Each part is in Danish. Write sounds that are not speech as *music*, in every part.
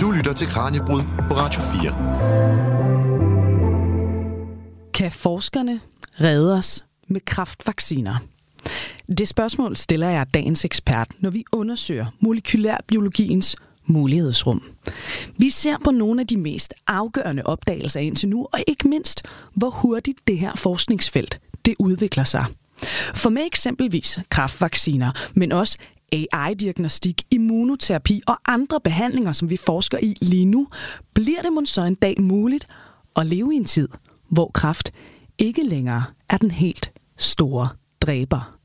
Du lytter til Kranjebrud på Radio 4. Kan forskerne redde os med kraftvacciner? Det spørgsmål stiller jeg dagens ekspert, når vi undersøger molekylærbiologiens mulighedsrum. Vi ser på nogle af de mest afgørende opdagelser indtil nu, og ikke mindst, hvor hurtigt det her forskningsfelt det udvikler sig. For med eksempelvis kraftvacciner, men også AI-diagnostik, immunoterapi og andre behandlinger, som vi forsker i lige nu, bliver det måske så en dag muligt at leve i en tid, hvor kraft ikke længere er den helt store dræber.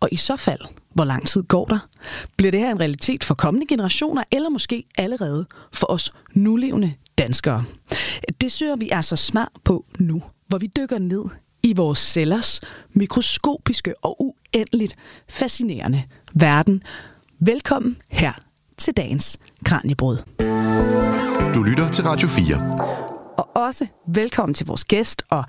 Og i så fald, hvor lang tid går der? Bliver det her en realitet for kommende generationer, eller måske allerede for os nulevende danskere? Det søger vi altså smart på nu, hvor vi dykker ned i vores cellers mikroskopiske og uendeligt fascinerende verden. Velkommen her til dagens Kranjebrud. Du lytter til Radio 4. Og også velkommen til vores gæst og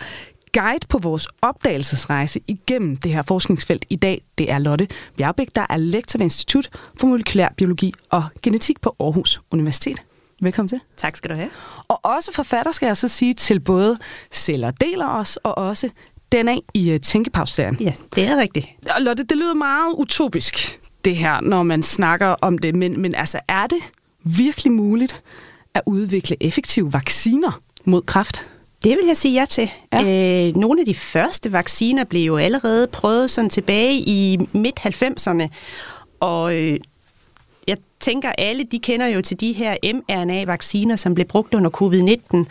guide på vores opdagelsesrejse igennem det her forskningsfelt i dag, det er Lotte Bjerbæk, der er lektor ved Institut for Molekylær Biologi og Genetik på Aarhus Universitet. Velkommen til. Tak skal du have. Og også forfatter, skal jeg så sige, til både Celler deler os, og også den af i uh, Tænkepause-serien. Ja, det er rigtigt. Og Lotte, det lyder meget utopisk, det her, når man snakker om det, men, men altså, er det virkelig muligt at udvikle effektive vacciner mod kræft? Det vil jeg sige ja til. Ja. Øh, nogle af de første vacciner blev jo allerede prøvet sådan tilbage i midt-90'erne, og øh, tænker, alle de kender jo til de her mRNA-vacciner, som blev brugt under covid-19,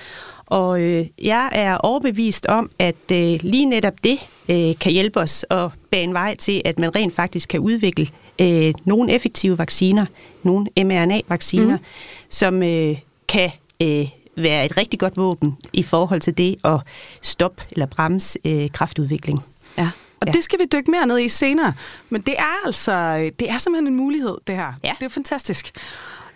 og øh, jeg er overbevist om, at øh, lige netop det øh, kan hjælpe os at bane vej til, at man rent faktisk kan udvikle øh, nogle effektive vacciner, nogle mRNA-vacciner, mm. som øh, kan øh, være et rigtig godt våben i forhold til det at stoppe eller bremse øh, kraftudvikling. Ja. Og ja. det skal vi dykke mere ned i senere. Men det er altså det er simpelthen en mulighed, det her. Ja. Det er jo fantastisk.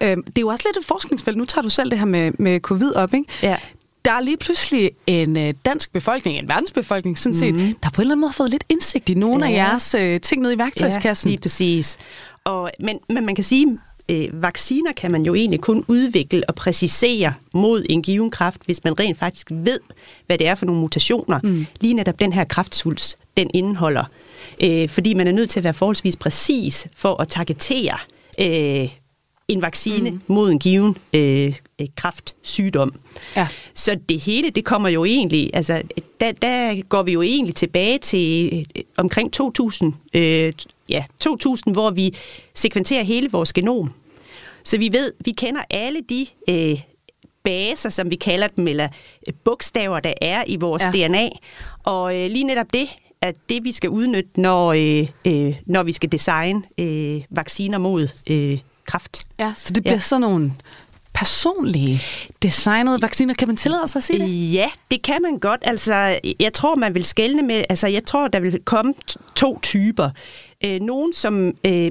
Øhm, det er jo også lidt et forskningsfelt. Nu tager du selv det her med, med covid op, ikke? Ja. Der er lige pludselig en øh, dansk befolkning, en verdensbefolkning sådan set, Mhm. der på en eller anden måde har fået lidt indsigt i nogle Ja. af jeres øh, ting nede i værktøjskassen. Ja, lige præcis. Og, men, men man kan sige, øh, vacciner kan man jo egentlig kun udvikle og præcisere mod en given kræft, hvis man rent faktisk ved, hvad det er for nogle mutationer. Mm. Lige netop den her kræftsvulst, den indeholder. Øh, fordi man er nødt til at være forholdsvis præcis for at targetere øh, en vaccine mm. mod en given øh, øh, kræftsygdom. Ja. Så det hele, det kommer jo egentlig, altså der, der går vi jo egentlig tilbage til øh, omkring 2000, øh, ja, 2000, hvor vi sekventerer hele vores genom. Så vi ved, vi kender alle de øh, baser, som vi kalder dem, eller øh, bogstaver, der er i vores Ja. DNA. Og øh, lige netop det er det, vi skal udnytte, når, øh, øh, når vi skal designe øh, vacciner mod øh, kræft. Ja, så det bliver Ja. sådan nogle personlige designede vacciner. Kan man tillade sig at sige det? Ja, det kan man godt. Altså, jeg tror, man vil skelne med, altså, jeg tror, der vil komme to typer. Øh, nogen, som øh,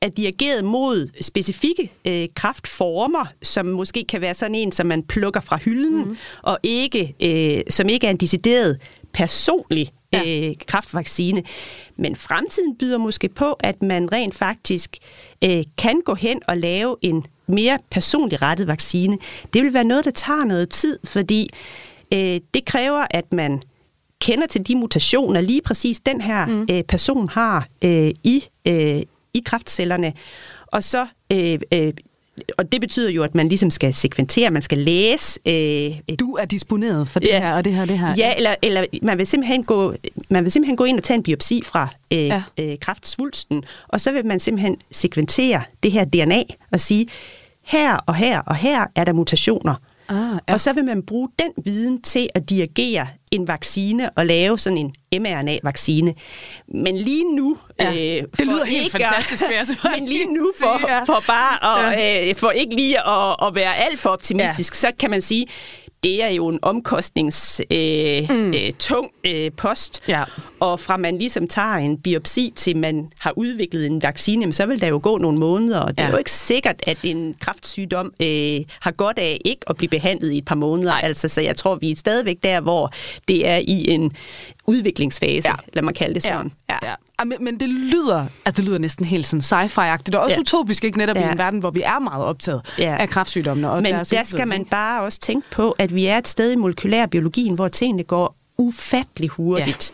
er dirigeret mod specifikke øh, kraftformer, som måske kan være sådan en, som man plukker fra hylden, mm. og ikke, øh, som ikke er en decideret personlig Ja. øh, kraftvaccine. Men fremtiden byder måske på, at man rent faktisk øh, kan gå hen og lave en mere personligt rettet vaccine. Det vil være noget, der tager noget tid, fordi øh, det kræver, at man kender til de mutationer, lige præcis den her mm. øh, person har øh, i, øh, i kraftcellerne. Og så øh, øh, og det betyder jo, at man ligesom skal sekventere, man skal læse øh, Du er disponeret for det Ja. her og det her det her. Ja, eller, eller man, vil simpelthen gå, man vil simpelthen gå ind og tage en biopsi fra øh, ja. øh, kræftsvulsten, og så vil man simpelthen sekventere det her DNA og sige, her og her og her er der mutationer. Ah, ja. Og så vil man bruge den viden til at dirigere en vaccine og lave sådan en mRNA-vaccine. Men lige nu... Ja, øh, det lyder helt ikke fantastisk, vil jeg så *laughs* Men lige nu *laughs* for, ja. for bare at, øh, for ikke lige at, at være alt for optimistisk, ja. så kan man sige, det er jo en omkostningstung øh, mm. øh, tung, øh, post. Ja. Og fra man ligesom tager en biopsi til man har udviklet en vaccine, så vil der jo gå nogle måneder, og det Ja. er jo ikke sikkert, at en kræftsygdom øh, har godt af ikke at blive behandlet i et par måneder. Altså, så jeg tror, vi er stadigvæk der, hvor det er i en udviklingsfase, Ja. lad mig kalde det sådan. Ja. ja. ja. Men, men det lyder, altså det lyder næsten helt sådan sci-fi-agtigt, og også ja. Utopisk, ikke netop ja. i en verden, hvor vi er meget optaget Ja. af kræftsygdommene. Og Men der indflydelse, skal man bare også tænke på, at vi er et sted i molekylærbiologien, hvor tingene går ufattelig hurtigt.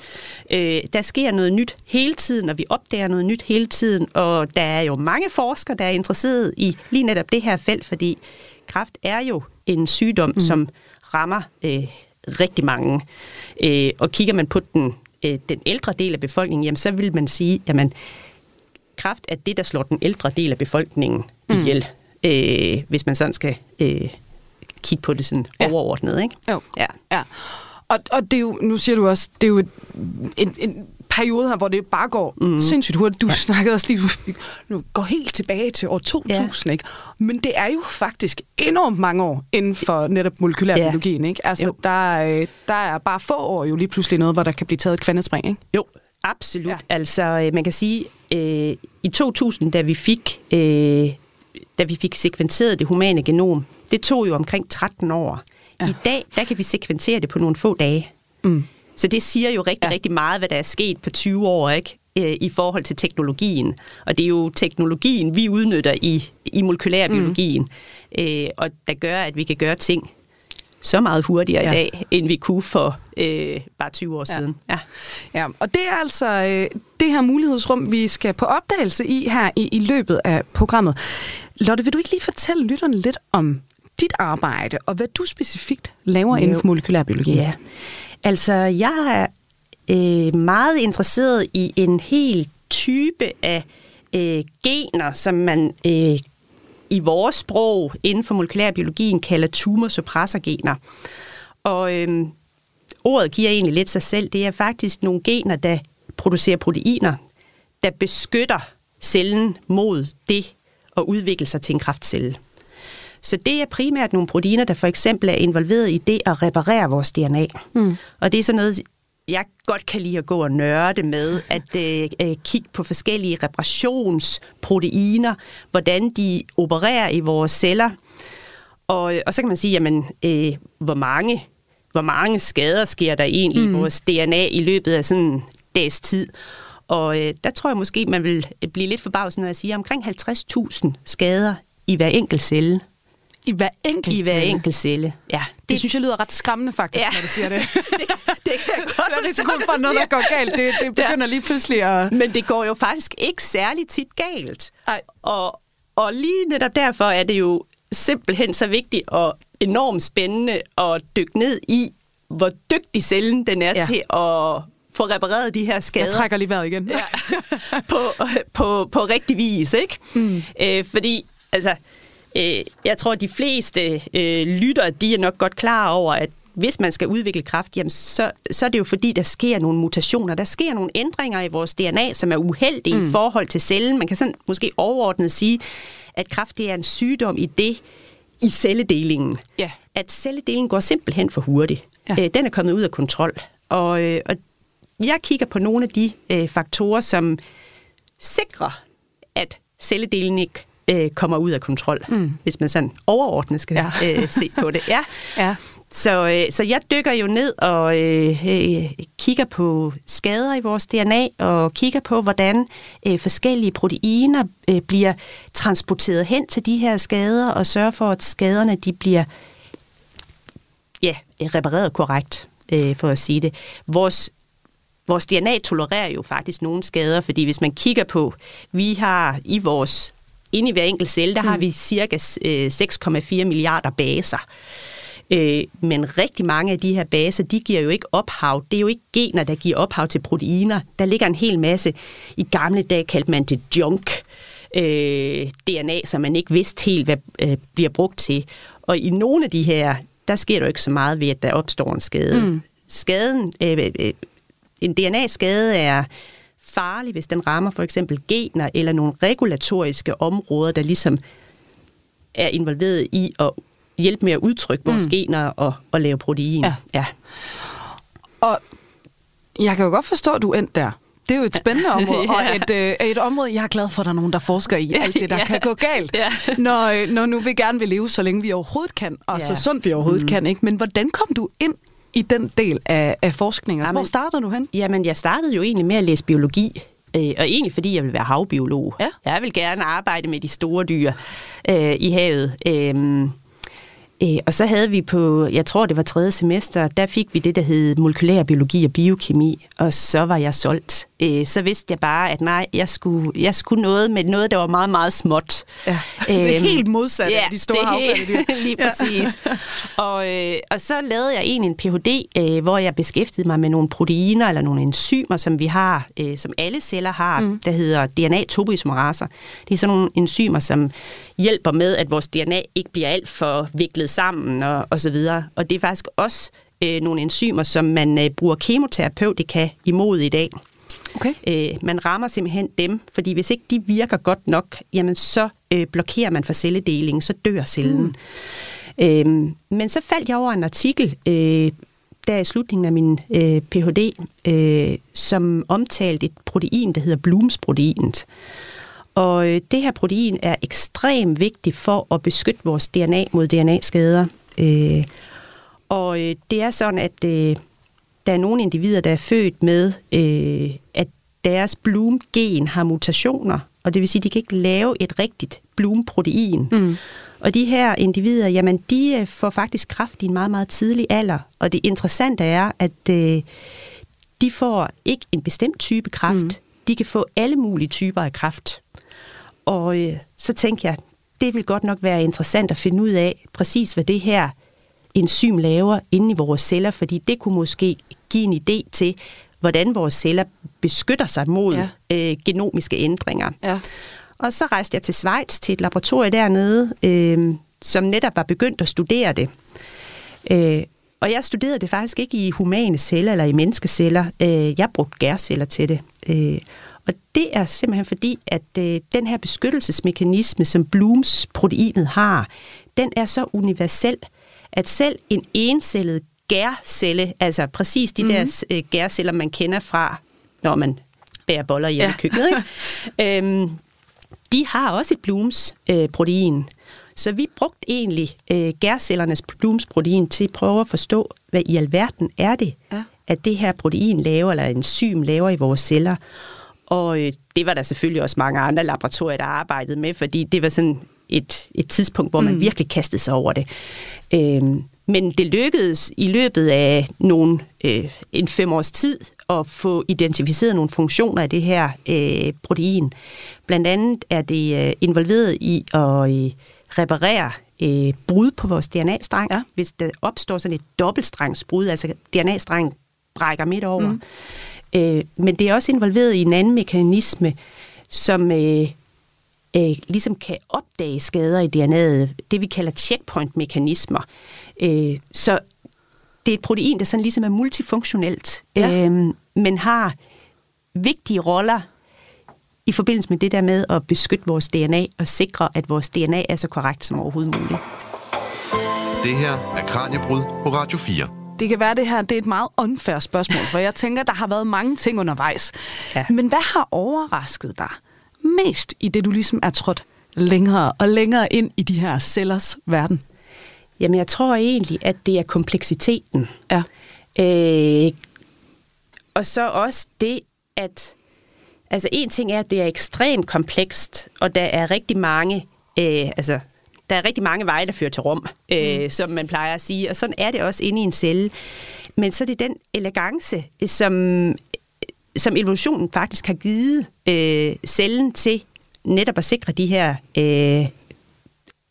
Ja. Øh, der sker noget nyt hele tiden, og vi opdager noget nyt hele tiden, og der er jo mange forskere, der er interesseret i lige netop det her felt, fordi kræft er jo en sygdom, mm. som rammer øh, rigtig mange. Øh, og kigger man på den, øh, den ældre del af befolkningen, jamen, så vil man sige, jamen, kræft er det, der slår den ældre del af befolkningen mm. ihjel, øh, hvis man sådan skal øh, kigge på det sådan Ja. overordnet. Ikke? Jo. Ja. Ja. Og, og det er jo, nu siger du også, det er jo et, en, en periode her, hvor det bare går mm. sindssygt hurtigt. Du ja. snakkede også lige, nu går helt tilbage til år 2000, ja. ikke? Men det er jo faktisk enormt mange år inden for netop molekylærbiologien, ikke? Altså, Jo. der, er, der er bare få år jo lige pludselig noget, hvor der kan blive taget et kvantespring, ikke? Jo, absolut. Ja. Ja. Altså, øh, man kan sige, øh, i 2000, da vi fik... Øh, da vi fik sekventeret det humane genom, det tog jo omkring 13 år. Ja. Ja. I dag, der kan vi sekventere det på nogle få dage. Mm. Så det siger jo rigtig, Ja. rigtig meget, hvad der er sket på 20 år, ikke? Øh, i forhold til teknologien. Og det er jo teknologien, vi udnytter i, i molekylærbiologien, mm. øh, og der gør, at vi kan gøre ting så meget hurtigere Ja. i dag, end vi kunne for øh, bare 20 år ja. siden. Ja. Ja, og det er altså øh, det her mulighedsrum, vi skal på opdagelse i her i, i løbet af programmet. Lotte, vil du ikke lige fortælle lytterne lidt om dit arbejde, og hvad du specifikt laver Jo. inden for molekylærbiologi? Ja, altså jeg er øh, meget interesseret i en hel type af øh, gener, som man øh, i vores sprog inden for molekylærbiologien kalder tumorsuppressorgener. Og øh, ordet giver egentlig lidt sig selv. Det er faktisk nogle gener, der producerer proteiner, der beskytter cellen mod det at udvikle sig til en kraftcelle. Så det er primært nogle proteiner, der for eksempel er involveret i det at reparere vores DNA. Mm. Og det er sådan noget, jeg godt kan lide at gå og nørde med, at øh, øh, kigge på forskellige reparationsproteiner, hvordan de opererer i vores celler. Og, og så kan man sige, jamen, øh, hvor mange hvor mange skader sker der egentlig mm. i vores DNA i løbet af sådan en dags tid. Og øh, der tror jeg måske, man vil blive lidt forbavset, når jeg siger omkring 50.000 skader i hver enkelt celle. I hver enkelt I hver celle. enkelt celle, ja. Det, det synes jeg lyder ret skræmmende faktisk, Ja. når du siger det. *laughs* det, det kan jeg godt Der er for noget, der går galt. Det, det begynder lige pludselig at... Men det går jo faktisk ikke særlig tit galt. Ej. Og, og lige netop derfor er det jo simpelthen så vigtigt og enormt spændende at dykke ned i, hvor dygtig cellen den er Ja. ja. til at få repareret de her skader. Jeg trækker lige vejret igen. ja, *laughs* på, på, på rigtig vis, ikke? Mm. Øh, fordi, altså, øh, jeg tror, at de fleste øh, lyttere, de er nok godt klar over, at hvis man skal udvikle kraft, jamen så, så er det jo fordi, der sker nogle mutationer. Der sker nogle ændringer i vores DNA, som er uheldige mm. i forhold til cellen. Man kan sådan måske overordnet sige, at kraft det er en sygdom i det, i celledelingen. Ja. At celledelingen går simpelthen for hurtigt. Ja. Øh, den er kommet ud af kontrol. Og, øh, og jeg kigger på nogle af de øh, faktorer, som sikrer, at celledelingen ikke øh, kommer ud af kontrol, mm. hvis man sådan overordnet skal Ja. øh, se på det. Ja. *laughs* Ja. Så, øh, så jeg dykker jo ned og øh, øh, kigger på skader i vores DNA, og kigger på, hvordan øh, forskellige proteiner øh, bliver transporteret hen til de her skader, og sørger for, at skaderne de bliver ja, repareret korrekt, øh, for at sige det. Vores vores DNA tolererer jo faktisk nogle skader, fordi hvis man kigger på, vi har i vores, inde i hver enkelt celle, der mm. har vi cirka øh, 6,4 milliarder baser. Øh, men rigtig mange af de her baser, de giver jo ikke ophav. Det er jo ikke gener, der giver ophav til proteiner. Der ligger en hel masse. I gamle dage kaldte man det junk. Øh, DNA, som man ikke vidste helt, hvad øh, bliver brugt til. Og i nogle af de her, der sker der jo ikke så meget ved, at der opstår en skade. Mm. Skaden, øh, øh, en DNA-skade er farlig, hvis den rammer for eksempel gener eller nogle regulatoriske områder, der ligesom er involveret i at hjælpe med at udtrykke vores mm. gener og, og lave protein. Ja. ja. Og jeg kan jo godt forstå, at du endte der. Det er jo et spændende *laughs* område, ja. og et, øh, et område, jeg er glad for, at der er nogen, der forsker i *laughs* alt det, der ja. Kan gå galt. Ja. Når, øh, når nu vi gerne vil leve, så længe vi overhovedet kan, og ja. så sundt vi overhovedet mm. kan. ikke. Men hvordan kom du ind i den del af, af forskningen? Altså, Jamen, hvor startede du hen? Jamen, jeg startede jo egentlig med at læse biologi. Øh, og egentlig fordi jeg vil være havbiolog. Ja. Jeg vil gerne arbejde med de store dyr øh, i havet. Øh, Øh, og så havde vi på, jeg tror det var tredje semester, der fik vi det, der hed molekylær biologi og biokemi, og så var jeg solgt. Øh, så vidste jeg bare, at nej, jeg skulle, jeg skulle noget med noget, der var meget, meget småt. Ja, det er Øhm, helt modsat ja, af de store havpattedyr. *laughs* Lige præcis. og, øh, og så lavede jeg egentlig en Ph.D., øh, hvor jeg beskæftigede mig med nogle proteiner eller nogle enzymer, som vi har, øh, som alle celler har, mm. der hedder DNA-topoisomeraser. Det er sådan nogle enzymer, som hjælper med, at vores DNA ikke bliver alt for viklet sammen og, og så videre. Og det er faktisk også øh, nogle enzymer, som man øh, bruger kemoterapeutika imod i dag. Okay. Øh, man rammer simpelthen dem, fordi hvis ikke de virker godt nok, jamen så øh, blokerer man for celledelingen, så dør cellen. Mm. Øh, men så faldt jeg over en artikel, øh, der i slutningen af min øh, Ph.D., øh, som omtalte et protein, der hedder Blooms-proteinet. Og øh, det her protein er ekstremt vigtigt for at beskytte vores DNA mod DNA-skader. Øh, og øh, det er sådan, at øh, der er nogle individer, der er født med, øh, at deres Bloom-gen har mutationer, og det vil sige, at de kan ikke lave et rigtigt Bloom-protein. Mm. Og de her individer, jamen, de får faktisk kræft i en meget, meget tidlig alder. Og det interessante er, at øh, de får ikke en bestemt type kræft. Mm. De kan få alle mulige typer af kræft. Og øh, så tænkte jeg, det vil godt nok være interessant at finde ud af præcis, hvad det her enzym laver inde i vores celler, fordi det kunne måske give en idé til, hvordan vores celler beskytter sig mod Ja. øh, genomiske ændringer. Ja. Og så rejste jeg til Schweiz til et laboratorium dernede, øh, som netop var begyndt at studere det. Øh, og jeg studerede det faktisk ikke i humane celler eller i menneskeceller. Øh, jeg brugte gærceller til det. Øh, og det er simpelthen fordi, at øh, den her beskyttelsesmekanisme, som Blooms proteinet har, den er så universel, at selv en encellet gærcelle, altså præcis de mm-hmm. der øh, gærceller, man kender fra, når man bærer boller hjemme Ja. ja. i køkkenet, ikke? *laughs* øhm, de har også et Blooms øh, protein. Så vi brugte egentlig øh, gærcellernes Blooms protein til at prøve at forstå, hvad i alverden er det, Ja. at det her protein laver, eller enzym laver i vores celler. Og øh, det var der selvfølgelig også mange andre laboratorier, der arbejdede med, fordi det var sådan et, et tidspunkt, hvor man mm. virkelig kastede sig over det. Øhm, men det lykkedes i løbet af nogle, øh, en fem års tid at få identificeret nogle funktioner af det her øh, protein. Blandt andet er det øh, involveret i at øh, reparere øh, brud på vores DNA-streng. Ja. Hvis der opstår sådan et dobbeltstrengsbrud, altså DNA-strengen brækker midt over. Mm. Øh, men det er også involveret i en anden mekanisme, som øh, øh, ligesom kan opdage skader i DNA'et, det vi kalder checkpoint-mekanismer. Øh, så det er et protein, der sådan ligesom er multifunktionelt, Ja. øh, men har vigtige roller i forbindelse med det der med at beskytte vores DNA og sikre, at vores DNA er så korrekt som overhovedet muligt. Det her er Kranjebrud på Radio 4. Det kan være, det her det er et meget unfair spørgsmål, for jeg tænker, der har været mange ting undervejs. Ja. Men hvad har overrasket dig mest i det, du ligesom er trådt længere og længere ind i de her cellers verden? Jamen, jeg tror egentlig, at det er kompleksiteten. Ja. Øh, og så også det, at altså en ting er, at det er ekstremt komplekst, og der er rigtig mange, øh, altså der er rigtig mange veje, der fører til Rom, øh, mm. som man plejer at sige, og sådan er det også inde i en celle. Men så er det den elegance, som, som evolutionen faktisk har givet øh, cellen til netop at sikre de her øh,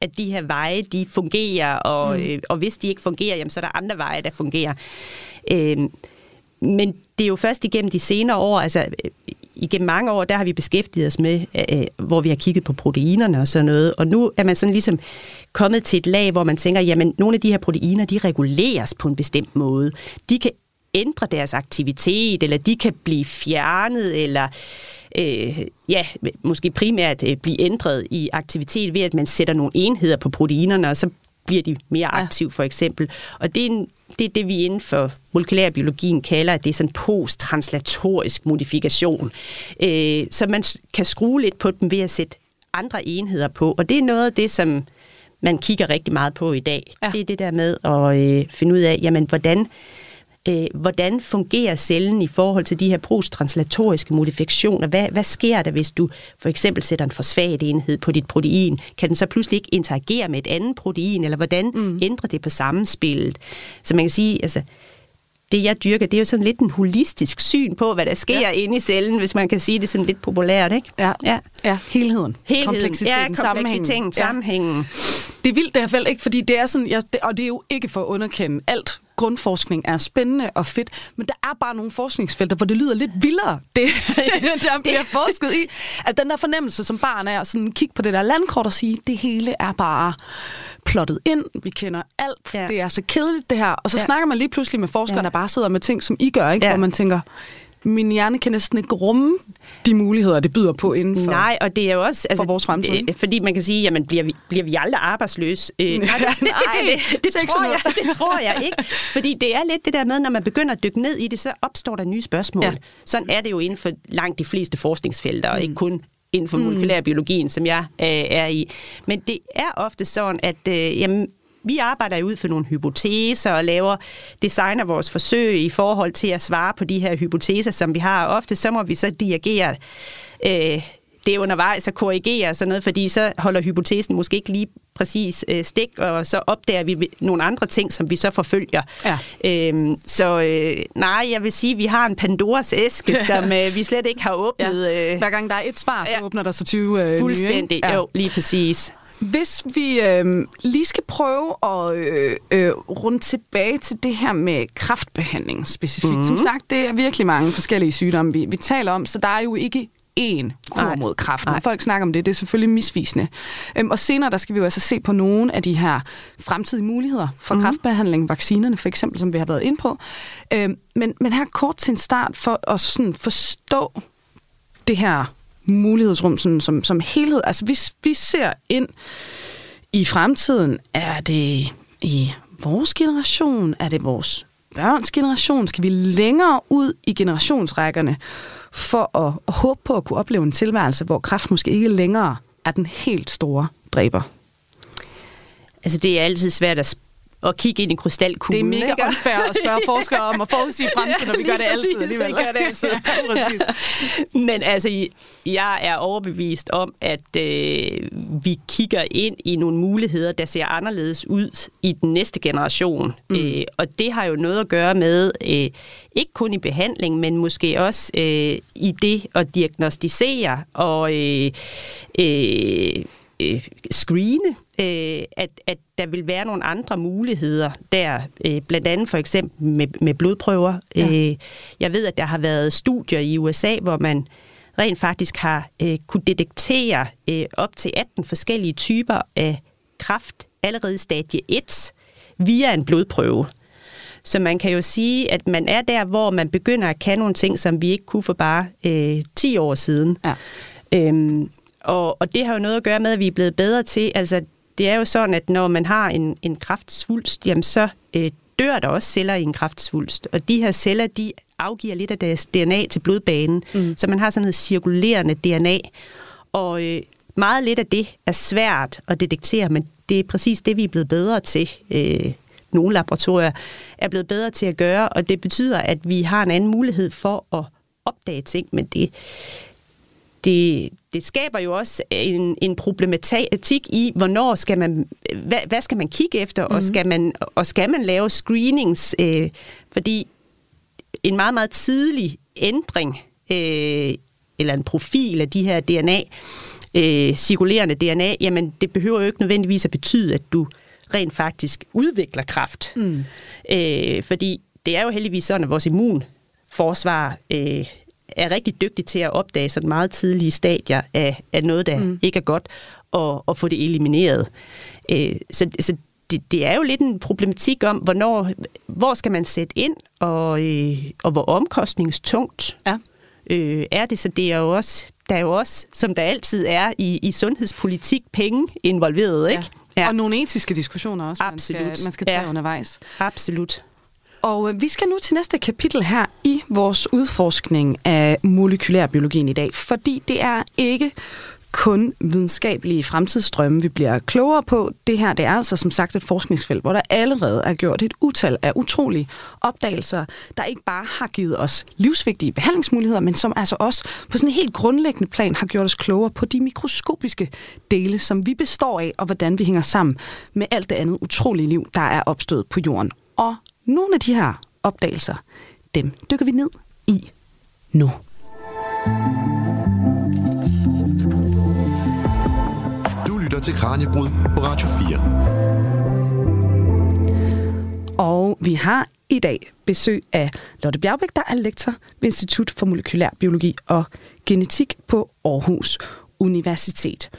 at de her veje, de fungerer, og, mm. øh, og hvis de ikke fungerer, jamen, så er der andre veje, der fungerer. Øh, men det er jo først igennem de senere år, altså igennem mange år, der har vi beskæftiget os med, øh, hvor vi har kigget på proteinerne og sådan noget, og nu er man sådan ligesom kommet til et lag, hvor man tænker, jamen nogle af de her proteiner, de reguleres på en bestemt måde. De kan ændre deres aktivitet, eller de kan blive fjernet, eller øh, ja, måske primært øh, blive ændret i aktivitet ved, at man sætter nogle enheder på proteinerne, og så bliver de mere aktive for eksempel. Og det er, en, det er det, vi inden for molekylærbiologien kalder, at det er sådan post-translatorisk modifikation. Øh, så man kan skrue lidt på dem ved at sætte andre enheder på. Og det er noget af det, som man kigger rigtig meget på i dag. Ja. Ja. Det er det der med at øh, finde ud af, jamen, hvordan, øh, hvordan fungerer cellen i forhold til de her posttranslatoriske modifikationer? Hvad, hvad sker der, hvis du for eksempel sætter en fosfatenhed på dit protein? Kan den så pludselig ikke interagere med et andet protein, eller hvordan mm. ændrer det på sammenspillet? Så man kan sige, altså, det jeg dyrker, det er jo sådan lidt en holistisk syn på, hvad der sker ja. inde i cellen, hvis man kan sige det sådan lidt populært, ikke? Ja, ja. ja. helheden. Helheden, kompleksiteten, ja, kompleksiteten sammenhængen. sammenhængen. Ja. Det er vildt det her felt, ikke? Fordi det er sådan, ja, det, og det er jo ikke for at underkende alt grundforskning er spændende og fedt, men der er bare nogle forskningsfelter, hvor det lyder lidt vildere, det *laughs* der bliver forsket i. At den der fornemmelse som barn er at sådan kigge på det der landkort og sige, det hele er bare plottet ind, vi kender alt, ja. det er så kedeligt det her, og så ja. snakker man lige pludselig med forskere, ja. der bare sidder med ting, som I gør, ikke? Ja. hvor man tænker, min hjerne kan næsten ikke rumme de muligheder, det byder på inden for, Nej, og det er jo også altså, for vores fremtid. Øh, fordi man kan sige, jamen bliver vi, bliver vi aldrig arbejdsløse? Øh, *laughs* nej, det, det, det, det, det, det, tror jeg, *laughs* det tror jeg ikke. Fordi det er lidt det der med, når man begynder at dykke ned i det, så opstår der nye spørgsmål. Ja. Sådan er det jo inden for langt de fleste forskningsfelter, mm. og ikke kun inden for molekylærbiologien, mm. som jeg øh, er i. Men det er ofte sådan, at øh, jamen, vi arbejder ud for nogle hypoteser og laver, designer vores forsøg i forhold til at svare på de her hypoteser, som vi har. Ofte så må vi så dirigere øh, det undervejs og korrigere sådan noget, fordi så holder hypotesen måske ikke lige præcis øh, stik, og så opdager vi nogle andre ting, som vi så forfølger. Ja. Øhm, så øh, nej, jeg vil sige, at vi har en Pandoras æske, *laughs* som øh, vi slet ikke har åbnet. Ja. Øh, Hver gang der er et svar, så ja. åbner der så 20 øh, Fuldstændig, nye, ja. jo, lige præcis. Hvis vi øh, lige skal prøve at øh, øh, runde tilbage til det her med kraftbehandling specifikt. Mm. Som sagt, det er virkelig mange forskellige sygdomme, vi, vi taler om, så der er jo ikke én kur Nej. mod kræft. Når folk snakker om det, det er selvfølgelig misvisende. Øhm, og senere der skal vi jo altså se på nogle af de her fremtidige muligheder for mm. kræftbehandling, vaccinerne for eksempel, som vi har været ind på. Øhm, men, men her kort til en start for at sådan forstå det her mulighedsrum sådan, som, som helhed. Altså hvis vi ser ind i fremtiden, er det i vores generation? Er det vores børns generation? Skal vi længere ud i generationsrækkerne for at, at håbe på at kunne opleve en tilværelse, hvor kræft måske ikke længere er den helt store dræber? Altså det er altid svært at at kigge ind i krystalkuglen. Det er mega ikke? unfair at spørge forskere om at forudsige *laughs* fremtiden, når vi gør det altid alligevel. Gør det altid. *laughs* Men altså, jeg er overbevist om, at øh, vi kigger ind i nogle muligheder, der ser anderledes ud i den næste generation. Mm. Øh, og det har jo noget at gøre med, øh, ikke kun i behandling, men måske også øh, i det at diagnostisere og øh, øh, øh, screene, øh, at, at der vil være nogle andre muligheder der, øh, blandt andet for eksempel med, med blodprøver. Ja. Øh, jeg ved, at der har været studier i USA, hvor man rent faktisk har øh, kunne detektere øh, op til 18 forskellige typer af kræft allerede i stadie 1 via en blodprøve. Så man kan jo sige, at man er der, hvor man begynder at kan nogle ting, som vi ikke kunne for bare øh, 10 år siden. Ja. Øhm, og, og det har jo noget at gøre med, at vi er blevet bedre til, altså det er jo sådan, at når man har en, en kraftsvulst, jamen så øh, dør der også celler i en kraftsvulst. Og de her celler, de afgiver lidt af deres DNA til blodbanen, mm. så man har sådan noget cirkulerende DNA. Og øh, meget lidt af det er svært at detektere, men det er præcis det, vi er blevet bedre til. Øh, nogle laboratorier er blevet bedre til at gøre, og det betyder, at vi har en anden mulighed for at opdage ting, men det, det, det skaber jo også en, en problematik i, hvornår skal man, hvad, hvad skal man kigge efter, mm-hmm. og, mhm. skal man, og skal man lave screenings, øh, fordi en meget, meget tidlig ændring, øh, eller en profil af de her DNA, øh, cirkulerende DNA, jamen det behøver jo ikke nødvendigvis at betyde, at du rent faktisk udvikler kraft. Mm. Øh, fordi det er jo heldigvis sådan, at vores immunforsvar øh, er rigtig dygtig til at opdage sådan meget tidlige stadier af, af noget, der mm. ikke er godt, og, og få det elimineret. Øh, så så det, det er jo lidt en problematik om, hvornår, hvor skal man sætte ind, og, øh, og hvor omkostningstungt ja. øh, er det. Så det er jo også, der er jo også, som der altid er i, i sundhedspolitik, penge involveret, ikke? Ja. Ja. Og nogle etiske diskussioner også, Absolut. man skal, man skal tage ja. undervejs. Absolut. Og øh, vi skal nu til næste kapitel her i vores udforskning af molekylærbiologien i dag, fordi det er ikke kun videnskabelige fremtidsstrømme, vi bliver klogere på. Det her det er altså som sagt et forskningsfelt, hvor der allerede er gjort et utal af utrolige opdagelser, der ikke bare har givet os livsvigtige behandlingsmuligheder, men som altså også på sådan en helt grundlæggende plan har gjort os klogere på de mikroskopiske dele, som vi består af, og hvordan vi hænger sammen med alt det andet utrolige liv, der er opstået på jorden. Og nogle af de her opdagelser, dem dykker vi ned i nu. Du lytter til Kranjebrud på Radio 4. Og vi har i dag besøg af Lotte Bjergbæk, der er lektor ved Institut for Molekylær Biologi og Genetik på Aarhus Universitet.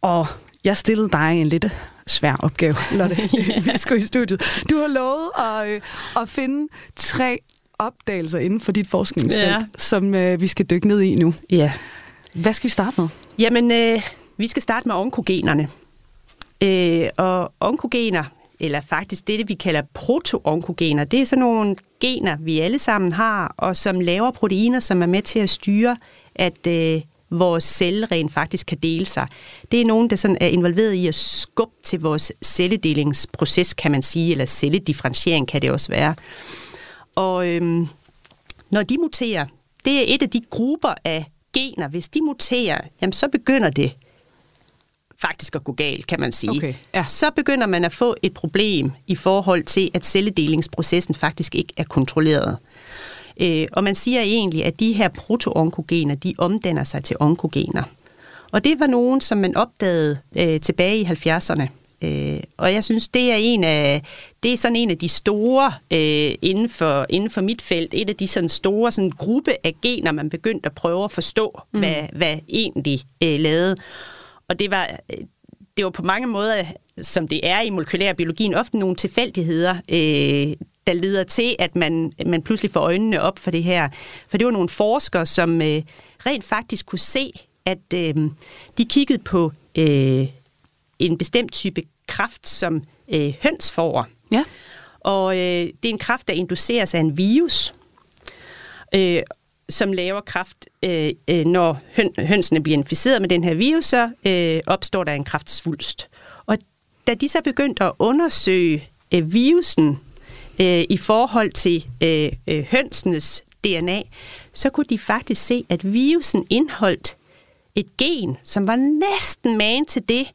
Og jeg stillede dig en lidt svær opgave, *laughs* Lotte. *laughs* Vi skal i studiet. Du har lovet at, øh, at finde tre opdagelser inden for dit forskningsfelt, ja. som øh, vi skal dykke ned i nu. Ja. Hvad skal vi starte med? Jamen, øh, vi skal starte med onkogenerne. Øh, og onkogener, eller faktisk det, vi kalder proto-onkogener, det er sådan nogle gener, vi alle sammen har, og som laver proteiner, som er med til at styre, at øh, vores celle rent faktisk kan dele sig. Det er nogen, der sådan er involveret i at skubbe til vores celledelingsproces, kan man sige, eller celledifferentiering kan det også være. Og øhm, når de muterer, det er et af de grupper af gener. Hvis de muterer, jamen så begynder det faktisk at gå galt, kan man sige. Okay, ja. Så begynder man at få et problem i forhold til, at celledelingsprocessen faktisk ikke er kontrolleret. Øh, og man siger egentlig, at de her proto-onkogener, de omdanner sig til onkogener. Og det var nogen, som man opdagede øh, tilbage i 70'erne. Øh, og jeg synes, det er en af det er sådan en af de store øh, inden, for, inden for mit felt, et af de sådan store sådan gruppe af gener, man begyndte at prøve at forstå, mm. hvad, hvad egentlig øh, lavede. Og det var, øh, det var på mange måder, som det er i molekylær biologien, ofte nogle tilfældigheder, øh, der leder til, at man, man pludselig får øjnene op for det her. For det var nogle forskere, som øh, rent faktisk kunne se, at øh, de kiggede på øh, en bestemt type kraft, som øh, høns får. Ja. Og øh, det er en kraft, der induceres af en virus, øh, som laver kraft, øh, øh, når høn, hønsene bliver inficeret med den her virus, så øh, opstår der en kraftsvulst. Og da de så begyndte at undersøge øh, virusen øh, i forhold til øh, øh, hønsenes DNA, så kunne de faktisk se, at virusen indeholdt et gen, som var næsten man til det,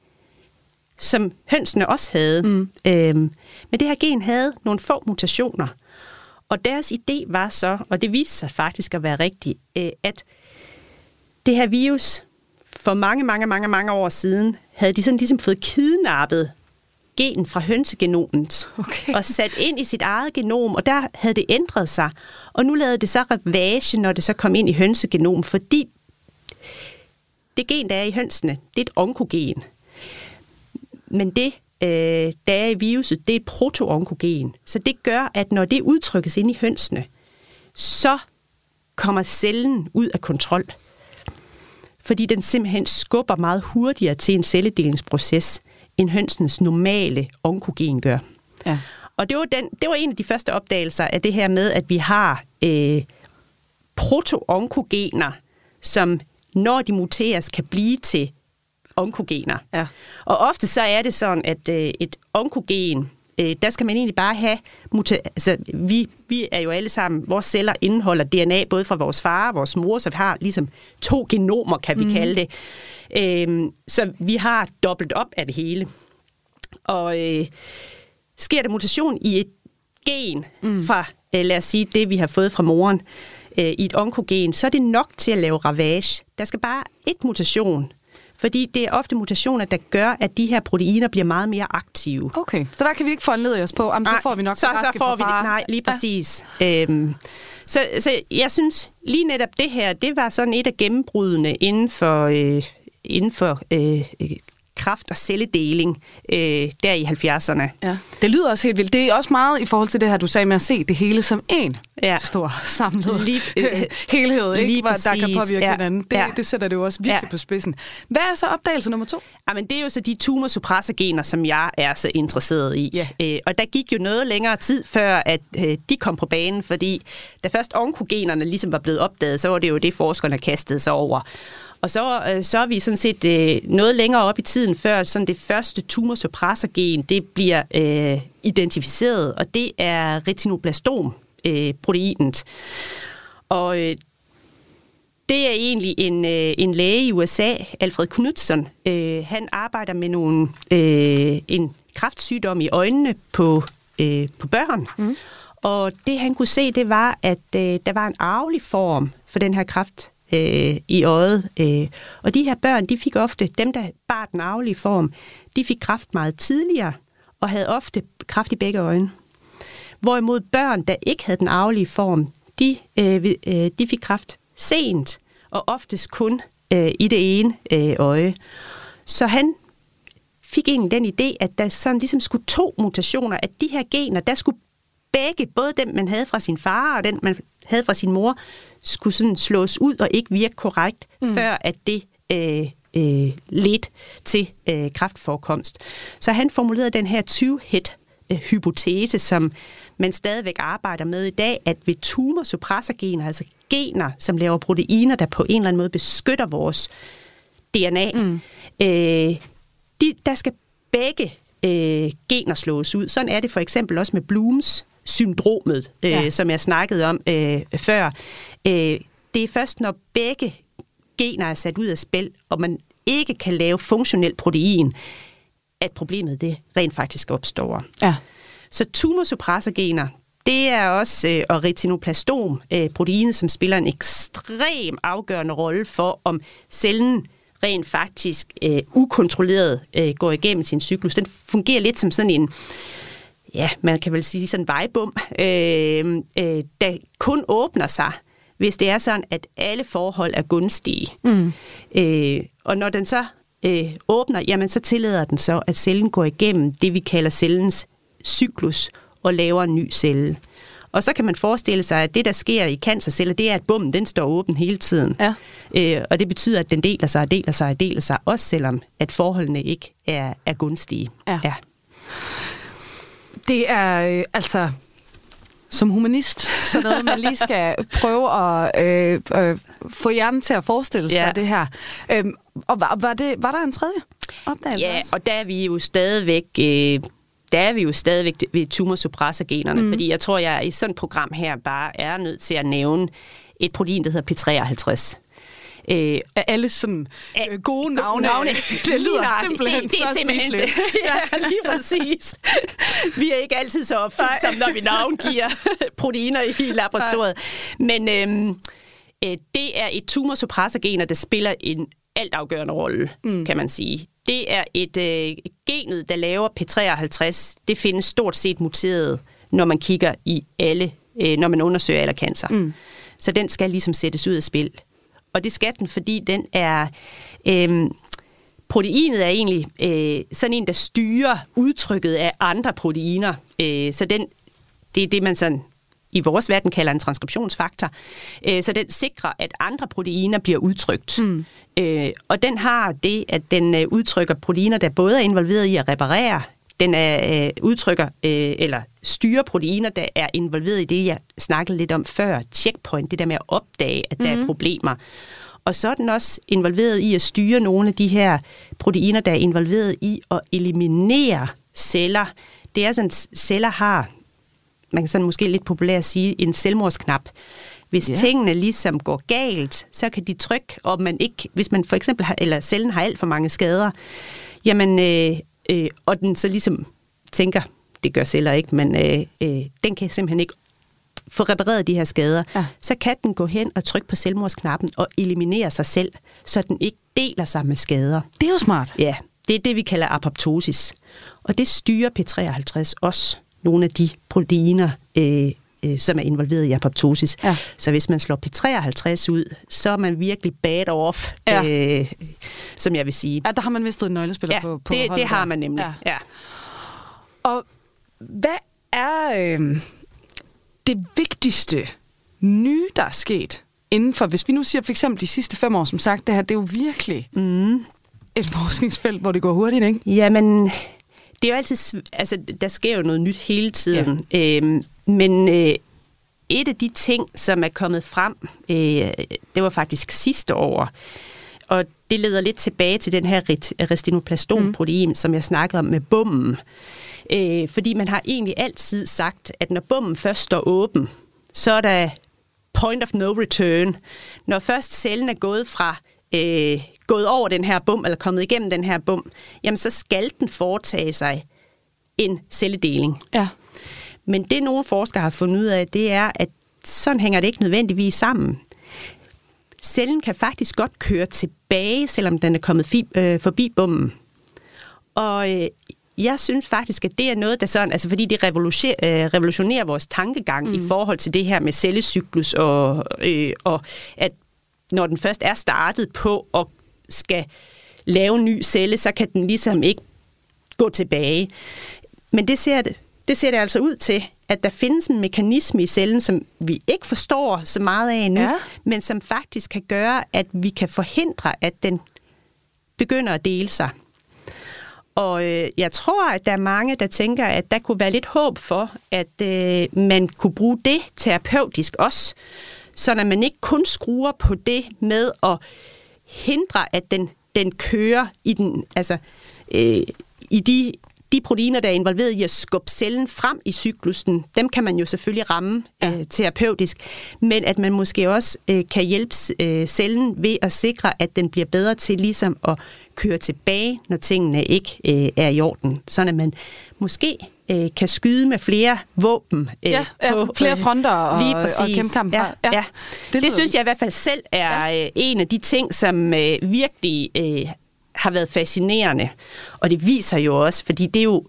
som hønsene også havde. Mm. Øhm, men det her gen havde nogle få mutationer. Og deres idé var så, og det viste sig faktisk at være rigtigt, øh, at det her virus for mange, mange, mange, mange år siden, havde de sådan ligesom fået kidnappet gen fra hønsegenomet okay. og sat ind i sit eget genom, og der havde det ændret sig. Og nu lavede det så ravage, når det så kom ind i hønsegenom, fordi det gen, der er i hønsene, det er et onkogen. Men det, øh, der er i viruset, det er et proto-onkogen. Så det gør, at når det udtrykkes ind i hønsene, så kommer cellen ud af kontrol. Fordi den simpelthen skubber meget hurtigere til en celledelingsproces, end hønsens normale onkogen gør. Ja. Og det var, den, det var en af de første opdagelser af det her med, at vi har øh, proto-onkogener, som når de muteres, kan blive til onkogener. Ja. Og ofte så er det sådan, at øh, et onkogen, øh, der skal man egentlig bare have... Muta- altså, vi, vi er jo alle sammen... Vores celler indeholder DNA både fra vores far og vores mor, så vi har ligesom to genomer, kan vi mm. kalde det. Øh, så vi har dobbelt op af det hele. Og øh, sker der mutation i et gen mm. fra, øh, lad os sige, det vi har fået fra moren, øh, i et onkogen, så er det nok til at lave ravage. Der skal bare et mutation, fordi det er ofte mutationer, der gør, at de her proteiner bliver meget mere aktive. Okay, så der kan vi ikke foranlede os på, Jamen, så får vi nok så, så får vi det. Nej, lige præcis. Ja. Øhm, så, så jeg synes lige netop det her, det var sådan et af gennembrudene inden for, øh, inden for øh, kraft og celledeling øh, der i 70'erne. Ja. Det lyder også helt vildt. Det er også meget i forhold til det her, du sagde med at se det hele som en ja. stor samlet lige, *laughs* øh, helhed, ikke? Lige Hvor der kan påvirke ja. hinanden. Det, ja. det sætter det jo også virkelig ja. på spidsen. Hvad er så opdagelse nummer to? Jamen, det er jo så de tumorsupressorgener, som jeg er så interesseret i. Ja. Øh, og der gik jo noget længere tid, før at øh, de kom på banen, fordi da først onkogenerne ligesom var blevet opdaget, så var det jo det, forskerne kastede sig over. Og så, øh, så er vi sådan set øh, noget længere op i tiden, før sådan det første tumorsuppressorgen det bliver øh, identificeret, og det er retinoblastom-proteinet. Og øh, det er egentlig en, øh, en læge i USA, Alfred Knudsen. Øh, han arbejder med nogle, øh, en kræftsygdom i øjnene på, øh, på børn. Mm. Og det han kunne se, det var, at øh, der var en arvelig form for den her kræft øh, i øjet. Øh. Og de her børn, de fik ofte, dem der bar den arvelige form, de fik kraft meget tidligere og havde ofte kraft i begge øjne. Hvorimod børn, der ikke havde den arvelige form, de, øh, øh, de fik kraft sent, og oftest kun øh, i det ene øh, øje. Så han fik egentlig den idé, at der sådan ligesom skulle to mutationer, at de her gener, der skulle begge, både dem, man havde fra sin far og den, man havde fra sin mor, skulle sådan slås ud og ikke virke korrekt, mm. før at det øh, øh, ledte til øh, kraftforekomst. Så han formulerede den her 20-hit-hypotese, som man stadigvæk arbejder med i dag, at ved tumorsuppressorgener, altså gener, som laver proteiner, der på en eller anden måde beskytter vores DNA, mm. øh, de, der skal begge øh, gener slås ud. Sådan er det for eksempel også med Blooms syndromet, øh, ja. som jeg snakkede om øh, før. Øh, det er først, når begge gener er sat ud af spil, og man ikke kan lave funktionel protein, at problemet det rent faktisk opstår. Ja. Så tumorsuppressorgener, det er også, øh, og retinoplastom, øh, proteinet, som spiller en ekstrem afgørende rolle for, om cellen rent faktisk øh, ukontrolleret øh, går igennem sin cyklus. Den fungerer lidt som sådan en, ja, man kan vel sige sådan en vejbum, øh, øh, der kun åbner sig, hvis det er sådan, at alle forhold er gunstige. Mm. Øh, og når den så øh, åbner, jamen så tillader den så, at cellen går igennem det, vi kalder cellens cyklus og laver en ny celle. Og så kan man forestille sig, at det, der sker i cancerceller, det er, at bommen den står åben hele tiden. Ja. Øh, og det betyder, at den deler sig og deler sig og deler sig, også selvom at forholdene ikke er, er gunstige. Ja. ja. Det er øh, altså som humanist, så noget, man lige skal *laughs* prøve at øh, øh, få hjernen til at forestille sig ja. det her. Øhm, og var, var, det, var der en tredje opdagelse? Ja, og der er vi jo stadigvæk... Øh, der er vi jo stadigvæk ved tumorsuppressorgenerne, mm. fordi jeg tror, jeg i sådan et program her bare er nødt til at nævne et protein, der hedder P53. Øh, alle sådan øh, gode navne? navne. *laughs* Det lyder simpelthen det, det er så simpelthen, *laughs* Ja, lige præcis. Vi er ikke altid så opfindsomme, når vi navngiver *laughs* proteiner i laboratoriet. Nej. Men øhm, øh, det er et tumorsuppressorgener, der spiller en altafgørende rolle, mm. kan man sige. Det er et øh, genet, der laver P53. Det findes stort set muteret, når man kigger i alle, øh, når man undersøger alle cancer. Mm. Så den skal ligesom sættes ud af spil. Og det skal den, fordi den er... Øh, proteinet er egentlig øh, sådan en, der styrer udtrykket af andre proteiner. Øh, så den, det er det, man sådan i vores verden kalder en transkriptionsfaktor. Øh, så den sikrer, at andre proteiner bliver udtrykt. Mm. Øh, og den har det, at den øh, udtrykker proteiner, der både er involveret i at reparere, den er, udtrykker eller styrer proteiner, der er involveret i det, jeg snakkede lidt om før, checkpoint, det der med at opdage, at der mm. er mm-hmm. problemer. Og så er den også involveret i at styre nogle af de her proteiner, der er involveret i at eliminere celler. Det er sådan, at celler har man kan sådan måske lidt populært sige, en selvmordsknap. Hvis yeah. tingene ligesom går galt, så kan de trykke, og man ikke, hvis man for eksempel har, eller cellen har alt for mange skader, jamen, øh, øh, og den så ligesom tænker, det gør celler ikke, men øh, øh, den kan simpelthen ikke få repareret de her skader, ja. så kan den gå hen og trykke på selvmordsknappen og eliminere sig selv, så den ikke deler sig med skader. Det er jo smart. Ja, det er det, vi kalder apoptosis. Og det styrer P53 også nogle af de proteiner, øh, øh, som er involveret i apoptosis. Ja. Så hvis man slår P53 ud, så er man virkelig bad off, ja. øh, som jeg vil sige. Ja, der har man mistet en nøglespiller ja, på, på det, det har man nemlig. Ja. ja. Og hvad er øh, det vigtigste nye, der er sket inden for, hvis vi nu siger for eksempel de sidste fem år, som sagt, det her, det er jo virkelig mm. et forskningsfelt, hvor det går hurtigt, ikke? Jamen, det er jo altid, altså der sker jo noget nyt hele tiden, ja. øhm, men øh, et af de ting, som er kommet frem, øh, det var faktisk sidste år, og det leder lidt tilbage til den her retinoplastomprotein, mm. som jeg snakkede om med bommen. Øh, fordi man har egentlig altid sagt, at når bommen først står åben, så er der point of no return. Når først cellen er gået fra øh, gået over den her bum, eller kommet igennem den her bum, jamen så skal den foretage sig en celledeling. Ja. Men det nogle forskere har fundet ud af, det er, at sådan hænger det ikke nødvendigvis sammen. Cellen kan faktisk godt køre tilbage, selvom den er kommet fi, øh, forbi bummen. Og øh, jeg synes faktisk, at det er noget, der sådan, altså fordi det revolutionerer, øh, revolutionerer vores tankegang mm. i forhold til det her med cellecyklus, og, øh, og at når den først er startet på at skal lave en ny celle, så kan den ligesom ikke gå tilbage. Men det ser det, ser det altså ud til, at der findes en mekanisme i cellen, som vi ikke forstår så meget af nu, ja. men som faktisk kan gøre, at vi kan forhindre, at den begynder at dele sig. Og øh, jeg tror, at der er mange, der tænker, at der kunne være lidt håb for, at øh, man kunne bruge det terapeutisk også, så at man ikke kun skruer på det med at hindre, at den, den kører i den, altså, øh, i de de proteiner, der er involveret i at skubbe cellen frem i cyklusen, dem kan man jo selvfølgelig ramme ja. øh, terapeutisk, men at man måske også øh, kan hjælpe øh, cellen ved at sikre, at den bliver bedre til ligesom at køre tilbage, når tingene ikke øh, er i orden. Sådan at man måske øh, kan skyde med flere våben. Øh, ja, på, flere fronter og, lige præcis. og kæmpe kamp. Ja, ja. Ja. Det, det synes jeg i hvert fald selv er ja. øh, en af de ting, som øh, virkelig øh, har været fascinerende. Og det viser jo også, fordi det er jo,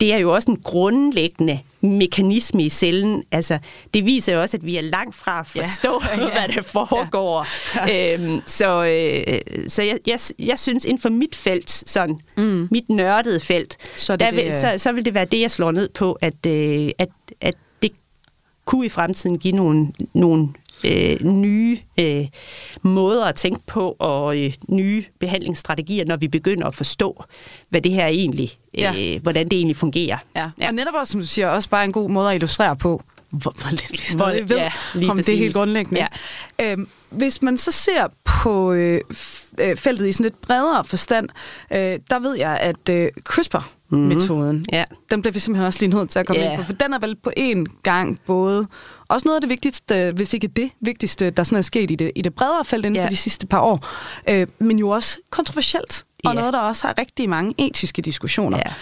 det er jo også en grundlæggende mekanisme i cellen. Altså, det viser jo også, at vi er langt fra at forstå, ja. *laughs* Ja. hvad der foregår. Ja. Øhm, så øh, så jeg, jeg, jeg synes, inden for mit felt, sådan, mm. mit nørdede felt, så, det der vil, det, så, så vil det være det, jeg slår ned på, at, øh, at, at det kunne i fremtiden give nogle, nogle øh, nye øh, måder at tænke på og øh, nye behandlingsstrategier, når vi begynder at forstå, hvad det her egentlig, ja. øh, hvordan det egentlig fungerer. Ja. ja. Og netop også, som du siger, også bare en god måde at illustrere på, hvor, hvor lidt vi stadig ved ja, om præcis. det er helt grundlæggende. Ja. Øhm, hvis man så ser på øh, øh, feltet i sådan lidt bredere forstand, øh, der ved jeg, at øh, CRISPR-metoden, mm-hmm. ja. den bliver vi simpelthen også lige nødt til at komme yeah. ind på, for den er vel på en gang både også noget af det vigtigste, hvis ikke det vigtigste, der sådan er sket i det, i det bredere felt inden yeah. for de sidste par år, øh, men jo også kontroversielt, og yeah. noget, der også har rigtig mange etiske diskussioner. Yeah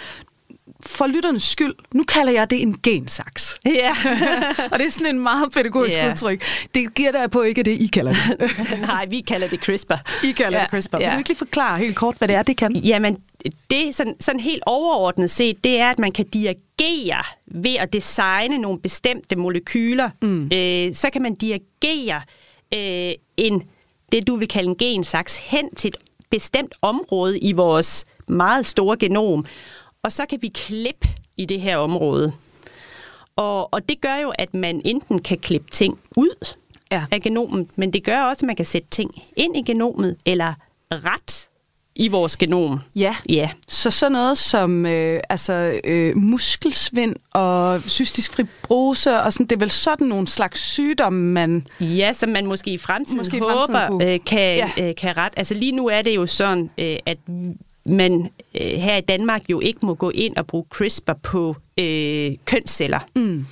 for lytternes skyld, nu kalder jeg det en gensaks. Ja. *laughs* og det er sådan en meget pædagogisk yeah. udtryk. Det giver der på ikke det, I kalder det. *laughs* Nej, vi kalder det CRISPR. I kalder ja. det CRISPR. Vil du ikke lige forklare helt kort, hvad det er, det kan? Jamen, det sådan, sådan helt overordnet set, det er, at man kan dirigere ved at designe nogle bestemte molekyler. Mm. Øh, så kan man dirigere øh, en, det, du vil kalde en gensaks hen til et bestemt område i vores meget store genom og så kan vi klippe i det her område. Og, og det gør jo, at man enten kan klippe ting ud ja. af genomet, men det gør også, at man kan sætte ting ind i genomet, eller ret i vores genom. Ja. ja. Så sådan noget som øh, altså, øh, muskelsvind og cystisk fibrose, og sådan, det er vel sådan nogle slags sygdomme, man... Ja, som man måske i fremtiden måske i fremtiden håber kunne. øh, kan, ja. øh, kan ret. Altså lige nu er det jo sådan, øh, at man øh, her i Danmark jo ikke må gå ind og bruge CRISPR på øh, kønsceller. Mm.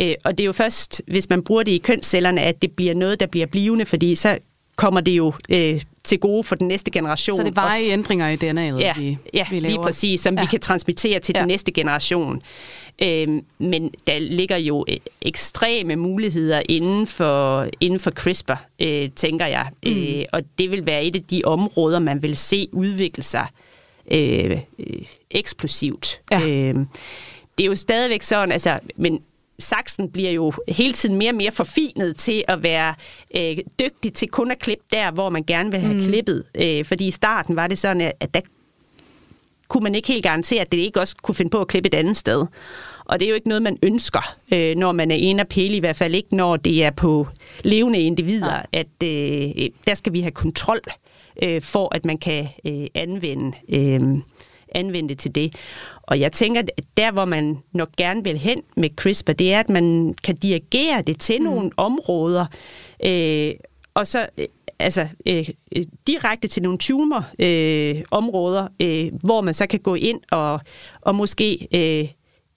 Øh, og det er jo først, hvis man bruger det i kønscellerne, at det bliver noget, der bliver blivende, fordi så kommer det jo øh, til gode for den næste generation. Så det var i ændringer i DNA'et, ja, vi, ja, vi laver. lige præcis, som ja. vi kan transmittere til ja. den næste generation. Øh, men der ligger jo øh, ekstreme muligheder inden for, inden for CRISPR, øh, tænker jeg. Mm. Øh, og det vil være et af de områder, man vil se udvikle sig øh, øh, eksplosivt. Ja. Øh, det er jo stadigvæk sådan, altså, men saksen bliver jo hele tiden mere og mere forfinet til at være øh, dygtig til kun at klippe der, hvor man gerne vil have mm. klippet. Øh, fordi i starten var det sådan, at der kunne man ikke helt garantere, at det ikke også kunne finde på at klippe et andet sted. Og det er jo ikke noget, man ønsker, øh, når man er en af pæle, i hvert fald ikke når det er på levende individer, ja. at øh, der skal vi have kontrol øh, for at man kan øh, anvende, øh, anvende det til det. Og jeg tænker, at der hvor man nok gerne vil hen med CRISPR, det er, at man kan dirigere det til mm. nogle områder, øh, og så øh, altså, øh, øh, direkte til nogle tumorområder, øh, områder, øh, hvor man så kan gå ind og, og måske øh,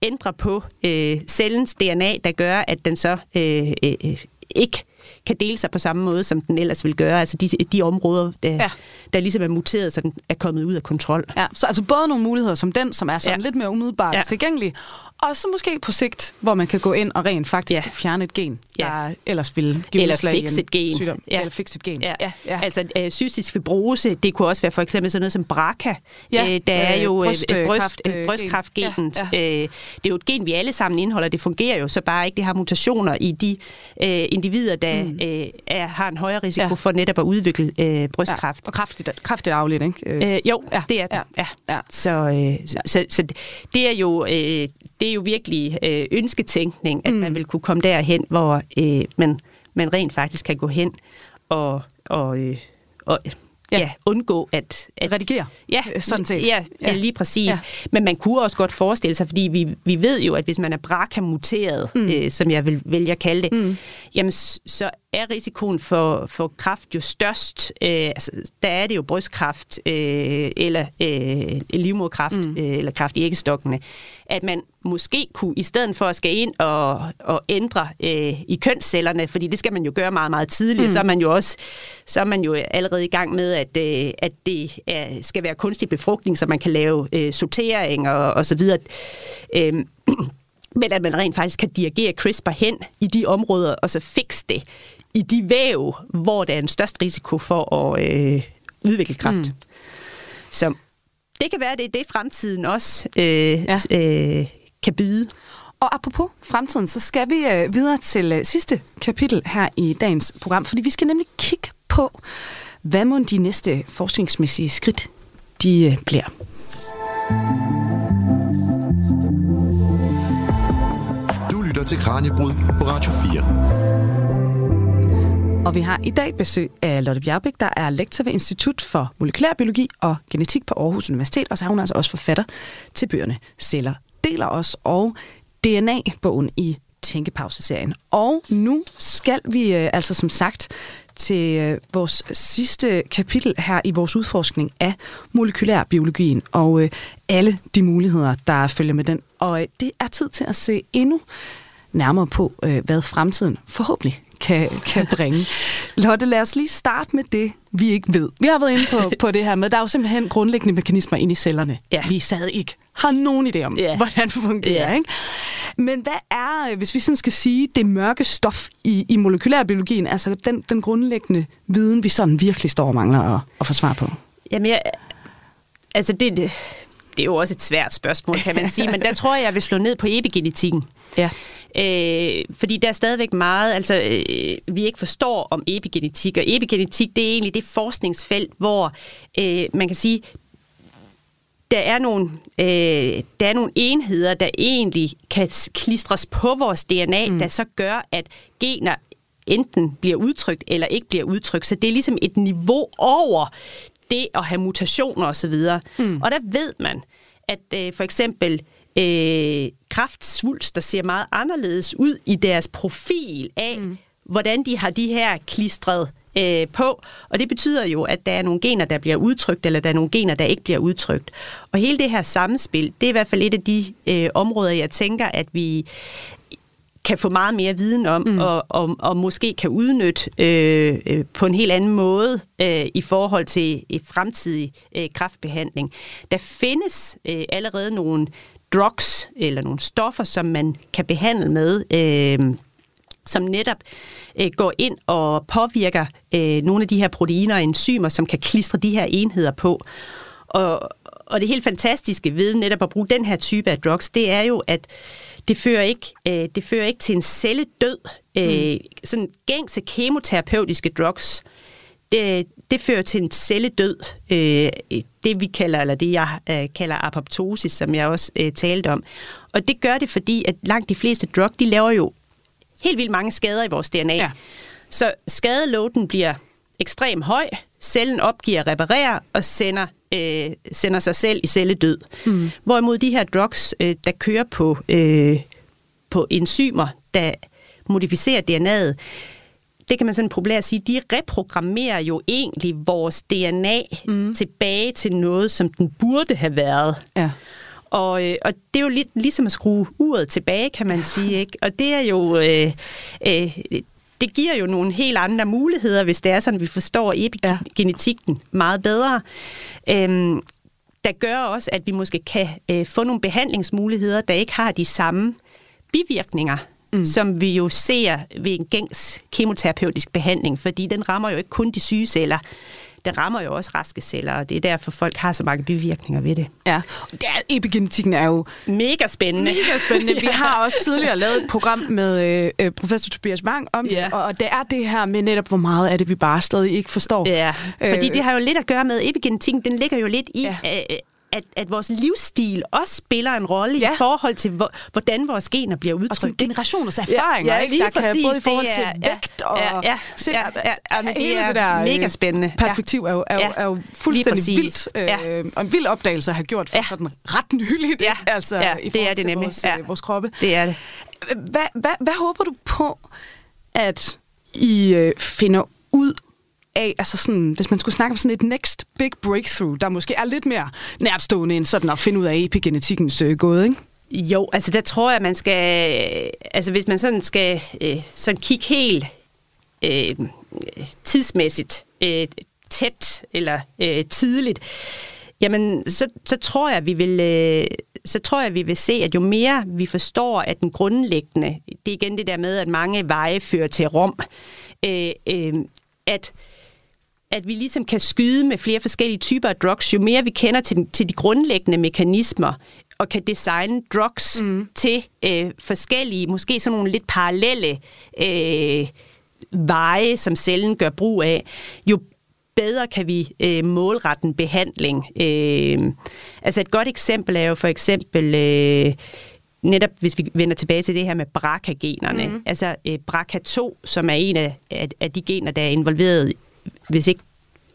ændre på øh, cellens DNA, der gør, at den så øh, øh, ikke kan dele sig på samme måde, som den ellers vil gøre. Altså de, de områder, der, ja. der ligesom er muteret, så den er kommet ud af kontrol. Ja, så altså både nogle muligheder som den, som er sådan ja. lidt mere umiddelbart ja. tilgængelig, og så måske på sigt, hvor man kan gå ind og rent faktisk ja. fjerne et gen, der ja. ellers ville give eller fikse et gen. Sygdom. Ja. Eller fikse et gen. Ja. Ja. Ja. Altså øh, cystisk fibrose, det kunne også være for eksempel sådan noget som BRCA. Ja. Øh, der er øh, jo bryst, øh, bryst, øh, brystkraftgenet. Ja. Ja. Øh, det er jo et gen, vi alle sammen indeholder. Det fungerer jo så bare ikke. Det har mutationer i de øh, individer, der mm. øh, er, har en højere risiko ja. for netop at udvikle øh, brystkræft. Ja. Og kraftigt, kraftigt afledt, ikke? Øh, jo, ja. det er det. Ja. Ja. Ja. Så, øh, så, så, så det er jo... Øh, det er jo virkelig øh, ønsketænkning, at mm. man vil kunne komme derhen, hvor øh, man, man rent faktisk kan gå hen og, og, øh, og ja. ja, undgå at, at... Redigere, ja, sådan set. Ja, ja. lige præcis. Ja. Men man kunne også godt forestille sig, fordi vi, vi ved jo, at hvis man er BRCA-muteret, mm. øh, som jeg vil vælge at kalde det, mm. jamen så er risikoen for, for kraft jo størst. Øh, altså, der er det jo brystkræft øh, eller øh, livmoderkræft mm. øh, eller kræft i æggestokkene. At man måske kunne, i stedet for at skal ind og, og ændre øh, i kønscellerne, fordi det skal man jo gøre meget, meget tidligt, mm. så er man jo også så er man jo allerede i gang med, at, øh, at det er, skal være kunstig befrugtning, så man kan lave øh, sortering og, og så videre. Øh, *clears throat* men at man rent faktisk kan dirigere CRISPR hen i de områder, og så fikse det i de væv, hvor der er en størst risiko for at øh, udvikle kræft. Mm. Så det kan være, det er det, fremtiden også øh, ja. øh, kan byde. Og apropos fremtiden, så skal vi øh, videre til øh, sidste kapitel her i dagens program, fordi vi skal nemlig kigge på, hvad må de næste forskningsmæssige skridt de øh, bliver. Du lytter til Kranjebrud på Radio 4. Og vi har i dag besøg af Lotte Bjergbæk, der er lektor ved Institut for Molekylærbiologi og Genetik på Aarhus Universitet, og så er hun altså også forfatter til bøgerne Celler deler os og DNA-bogen i Tænkepause-serien. Og nu skal vi øh, altså som sagt til øh, vores sidste kapitel her i vores udforskning af molekylærbiologien og øh, alle de muligheder, der følger med den. Og øh, det er tid til at se endnu nærmere på, øh, hvad fremtiden forhåbentlig kan, kan bringe. Lotte, lad os lige starte med det, vi ikke ved. Vi har været inde på, på det her med, der er jo simpelthen grundlæggende mekanismer inde i cellerne. Ja. Vi sad ikke har nogen idé om, ja. hvordan det fungerer. Ja. Ikke? Men hvad er, hvis vi sådan skal sige, det mørke stof i, i molekylærbiologien, altså den, den grundlæggende viden, vi sådan virkelig står og mangler at, at få svar på? Jamen, jeg, altså det, det, det er jo også et svært spørgsmål, kan man sige, men der tror jeg, jeg vil slå ned på epigenetikken. Ja. Øh, fordi der er stadigvæk meget, altså øh, vi ikke forstår om epigenetik, og epigenetik det er egentlig det forskningsfelt, hvor øh, man kan sige, der er, nogle, øh, der er nogle enheder, der egentlig kan klistres på vores DNA, mm. der så gør, at gener enten bliver udtrykt eller ikke bliver udtrykt. Så det er ligesom et niveau over det at have mutationer osv. Mm. Og der ved man, at øh, for eksempel øh, kraftsvulst, der ser meget anderledes ud i deres profil af, mm. hvordan de har de her klistret øh, på. Og det betyder jo, at der er nogle gener, der bliver udtrykt, eller der er nogle gener, der ikke bliver udtrykt. Og hele det her samspil, det er i hvert fald et af de øh, områder, jeg tænker, at vi kan få meget mere viden om, mm. og, og, og måske kan udnytte øh, øh, på en helt anden måde øh, i forhold til fremtidig øh, kræftbehandling. Der findes øh, allerede nogle drugs, eller nogle stoffer, som man kan behandle med, øh, som netop øh, går ind og påvirker øh, nogle af de her proteiner og enzymer, som kan klistre de her enheder på. Og, og det helt fantastiske ved netop at bruge den her type af drugs, det er jo, at det fører ikke, øh, det fører ikke til en celledød. Øh, mm. Sådan gængse kemoterapeutiske drugs, det, det fører til en celledød. Øh, det vi kalder, eller det jeg øh, kalder apoptosis, som jeg også øh, talte om. Og det gør det, fordi at langt de fleste drug, de laver jo helt vildt mange skader i vores DNA. Ja. Så skadelåten bliver ekstremt høj, cellen opgiver reparerer og sender, øh, sender sig selv i celledød. Mm. Hvorimod de her drugs, øh, der kører på, øh, på enzymer, der modificerer DNA'et, det kan man sådan populært sige, de reprogrammerer jo egentlig vores DNA mm. tilbage til noget, som den burde have været. Ja. Og, øh, og det er jo lidt ligesom at skrue uret tilbage, kan man sige. Ikke? Og det er jo... Øh, øh, det giver jo nogle helt andre muligheder, hvis det er sådan, at vi forstår epigenetikken ja. meget bedre. Øhm, der gør også, at vi måske kan øh, få nogle behandlingsmuligheder, der ikke har de samme bivirkninger, mm. som vi jo ser ved en gængs kemoterapeutisk behandling, fordi den rammer jo ikke kun de syge celler, den rammer jo også raske celler, og det er derfor, folk har så mange bivirkninger ved det. Ja, det er, epigenetikken er jo... Mega spændende. Mega spændende. *laughs* ja. Vi har også tidligere lavet et program med øh, øh, professor Tobias Wang om ja. det, og det er det her med netop, hvor meget af det, vi bare stadig ikke forstår. Ja, fordi øh, det har jo lidt at gøre med, epigenetikken, den ligger jo lidt i, ja. øh, at, at vores livsstil også spiller en rolle ja. i forhold til, hvor, hvordan vores gener bliver udtrykt. Og som generationers erfaringer, ja, ja, ikke? der kan både i forhold til er, vægt og... Ja, ja, ja, ja, ja, men det er det der mega spændende. Perspektiv er jo, er, ja, er jo fuldstændig vildt, øh, ja. og en vild opdagelse at have gjort for ja. sådan ret nyligt, ja. altså ja, i det er det nemlig. Vores, ja. øh, vores kroppe. Det er det. Hvad, hvad, hvad håber du på, at I øh, finder ud af, altså sådan, hvis man skulle snakke om sådan et next big breakthrough, der måske er lidt mere nærtstående end sådan at finde ud af epigenetikkens øh, gåde, ikke? Jo, altså der tror jeg, at man skal, altså hvis man sådan skal øh, sådan kigge helt øh, tidsmæssigt øh, tæt eller øh, tidligt, jamen så, så tror jeg, vi vil, øh, så tror jeg, vi vil se, at jo mere vi forstår, at den grundlæggende, det er igen det der med, at mange veje fører til Rom, øh, øh, at at vi ligesom kan skyde med flere forskellige typer af drugs, jo mere vi kender til, til de grundlæggende mekanismer, og kan designe drugs mm. til øh, forskellige, måske sådan nogle lidt parallelle øh, veje, som cellen gør brug af, jo bedre kan vi øh, målrette en behandling. Øh, altså et godt eksempel er jo for eksempel... Øh, netop hvis vi vender tilbage til det her med BRCA-generne, mm. altså øh, BRCA2, som er en af, af, af de gener, der er involveret hvis, ikke,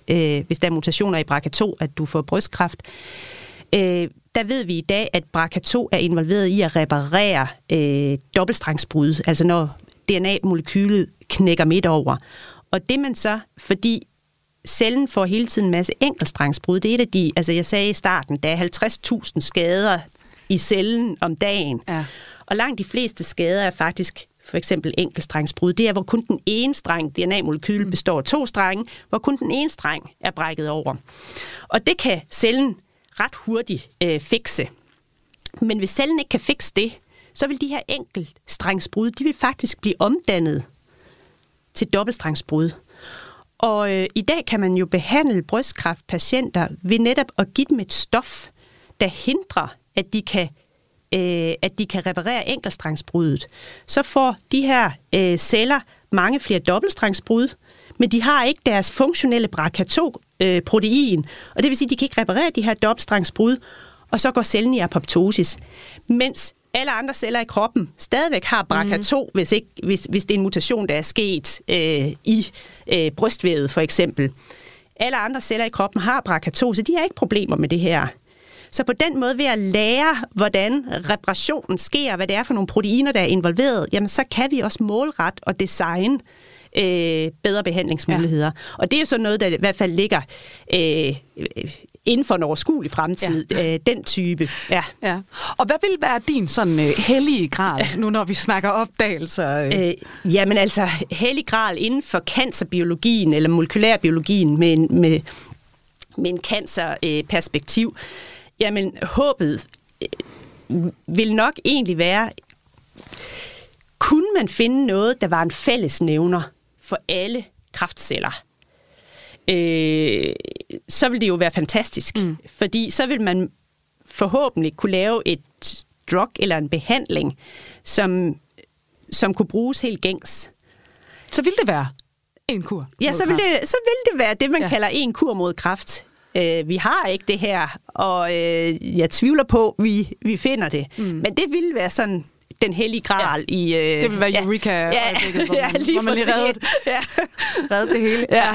øh, hvis der er mutationer i BRCA2, at du får brystkræft. Øh, der ved vi i dag, at BRCA2 er involveret i at reparere øh, dobbeltstrengsbrud, altså når DNA-molekylet knækker midt over. Og det man så, fordi cellen får hele tiden en masse enkeltstrengsbrud, det er et af de, altså jeg sagde i starten, der er 50.000 skader i cellen om dagen. Ja. Og langt de fleste skader er faktisk for eksempel enkeltstrengsbrud, det er, hvor kun den ene streng, DNA-molekyl, mm. består af to strenge, hvor kun den ene streng er brækket over. Og det kan cellen ret hurtigt øh, fikse. Men hvis cellen ikke kan fikse det, så vil de her enkeltstrengsbrud, de vil faktisk blive omdannet til dobbeltstrengsbrud. Og øh, i dag kan man jo behandle brystkræftpatienter ved netop at give dem et stof, der hindrer, at de kan øh, at de kan reparere enkeltstrengsbruddet, så får de her øh, celler mange flere dobbeltstrengsbrud, men de har ikke deres funktionelle BRCA2-protein, øh, og det vil sige, at de kan ikke reparere de her dobbeltstrengsbrud, og så går cellen i apoptosis. Mens alle andre celler i kroppen stadigvæk har BRCA2, mm. hvis, ikke, hvis, hvis det er en mutation, der er sket øh, i øh, brystvævet for eksempel. Alle andre celler i kroppen har BRCA2, så de har ikke problemer med det her. Så på den måde ved at lære, hvordan reparationen sker, hvad det er for nogle proteiner, der er involveret, jamen så kan vi også målrette og designe øh, bedre behandlingsmuligheder. Ja. Og det er jo så noget, der i hvert fald ligger øh, inden for en overskuelig fremtid, ja. øh, den type. Ja. ja. Og hvad vil være din sådan øh, hellige grad, nu når vi snakker opdagelser? Øh? Øh, jamen altså, hellig grad inden for cancerbiologien eller molekylærbiologien med, med, med en cancerperspektiv, øh, Jamen, håbet øh, vil nok egentlig være, kunne man finde noget, der var en fællesnævner for alle kraftceller, øh, så vil det jo være fantastisk. Mm. Fordi så vil man forhåbentlig kunne lave et drug eller en behandling, som, som kunne bruges helt gængs. Så vil det være en kur? Ja, så vil, det, så vil det være det, man ja. kalder en kur mod kræft øh, vi har ikke det her, og øh, jeg tvivler på, vi, vi finder det. Mm. Men det ville være sådan den hellige gral ja. i... Øh, det vil være eureka ja, *laughs* ja, hvor man, ja, lige hvor man lige reddet, ja. *laughs* reddet det hele. Ja.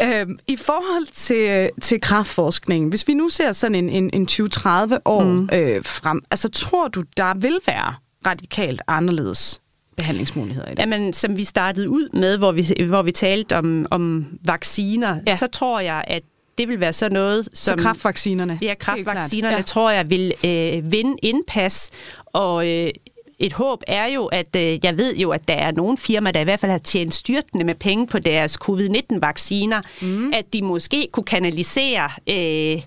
Ja. Øhm, I forhold til, til kraftforskning, hvis vi nu ser sådan en, en, en 20-30 år mm. øh, frem, altså tror du, der vil være radikalt anderledes behandlingsmuligheder i det? Jamen, som vi startede ud med, hvor vi, hvor vi talte om, om vacciner, ja. så tror jeg, at det vil være sådan noget, som... Så kraftvaccinerne? Ja, kraftvaccinerne ja. tror jeg vil øh, vinde indpas, og øh, et håb er jo, at øh, jeg ved jo, at der er nogle firmaer, der i hvert fald har tjent styrtende med penge på deres covid-19-vacciner, mm. at de måske kunne kanalisere... Øh,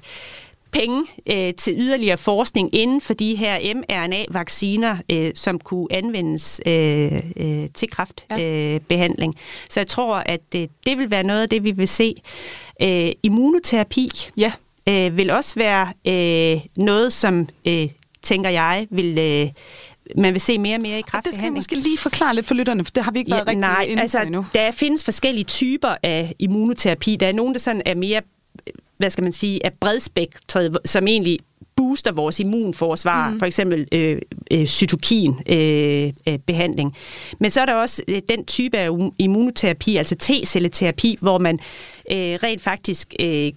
penge øh, til yderligere forskning inden for de her mRNA-vacciner, øh, som kunne anvendes øh, øh, til kraftbehandling. Ja. Øh, Så jeg tror, at øh, det vil være noget af det, vi vil se. Øh, immunoterapi ja. øh, vil også være øh, noget, som, øh, tænker jeg, vil... Øh, man vil se mere og mere i kraftbehandling. Det skal vi måske lige forklare lidt for lytterne, for det har vi ikke været ja, rigtig nej, inde altså, endnu. Der findes forskellige typer af immunoterapi. Der er nogen, der sådan er mere hvad skal man sige, er bredspektret, som egentlig booster vores immunforsvar, mm. for eksempel øh, øh, cytokin-behandling. Øh, øh, Men så er der også øh, den type af immunoterapi, altså T-celleterapi, hvor man øh, rent faktisk øh,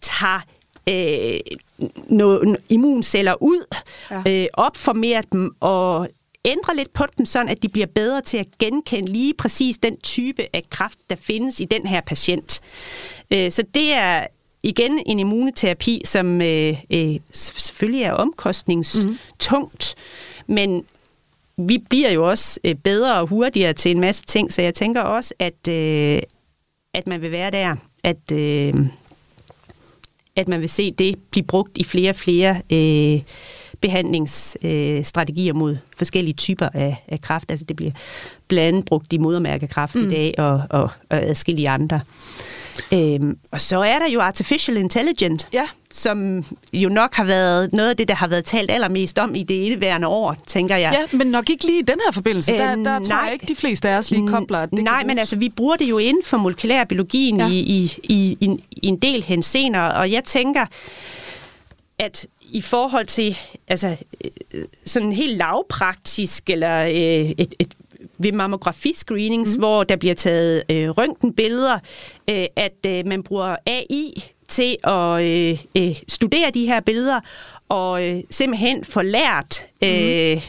tager øh, no, immunceller ud, ja. øh, opformerer dem og ændre lidt på dem, sådan at de bliver bedre til at genkende lige præcis den type af kraft, der findes i den her patient. Øh, så det er igen en immunoterapi, som øh, øh, selvfølgelig er omkostningstungt, mm. men vi bliver jo også bedre og hurtigere til en masse ting, så jeg tænker også, at, at man vil være der, at, øh, at man vil se det blive brugt i flere og flere øh, behandlingsstrategier øh, mod forskellige typer af, af kræft. Altså det bliver blandt andet brugt i modermærkekræft mm. i dag og, og, og adskillige andre. Øhm, og så er der jo Artificial Intelligence, ja. som jo nok har været noget af det, der har været talt allermest om i det indeværende år, tænker jeg. Ja, men nok ikke lige i den her forbindelse. Der, der tror nej, jeg ikke, de fleste af os lige kobler. At det nej, men altså, vi bruger det jo inden for molekylærbiologien ja. i, i, i, i, i en del hensener, og jeg tænker, at i forhold til altså, øh, sådan helt lavpraktisk, eller øh, et, et ved mammografiscreenings, mm. hvor der bliver taget øh, røntgenbilleder, øh, at øh, man bruger AI til at øh, øh, studere de her billeder, og øh, simpelthen få lært... Øh, mm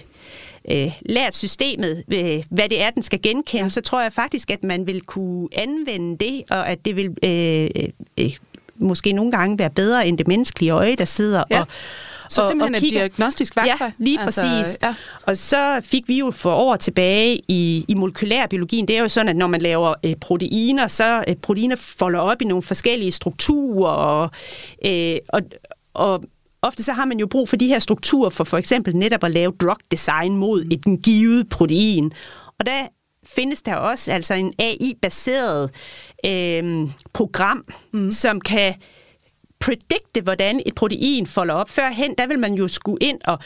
øh, lært systemet, øh, hvad det er, den skal genkende, så tror jeg faktisk, at man vil kunne anvende det, og at det vil øh, øh, måske nogle gange være bedre end det menneskelige øje, der sidder ja. og så og, simpelthen og kigger. et diagnostisk værktøj? Ja, lige altså, præcis. Ja. Og så fik vi jo for år tilbage i, i molekylærbiologien, det er jo sådan, at når man laver øh, proteiner, så øh, proteiner folder op i nogle forskellige strukturer, og, øh, og, og ofte så har man jo brug for de her strukturer for for eksempel netop at lave drug design mod et givet protein. Og der findes der også altså en AI-baseret øh, program, mm. som kan predikte, hvordan et protein folder op. Førhen, der vil man jo skulle ind og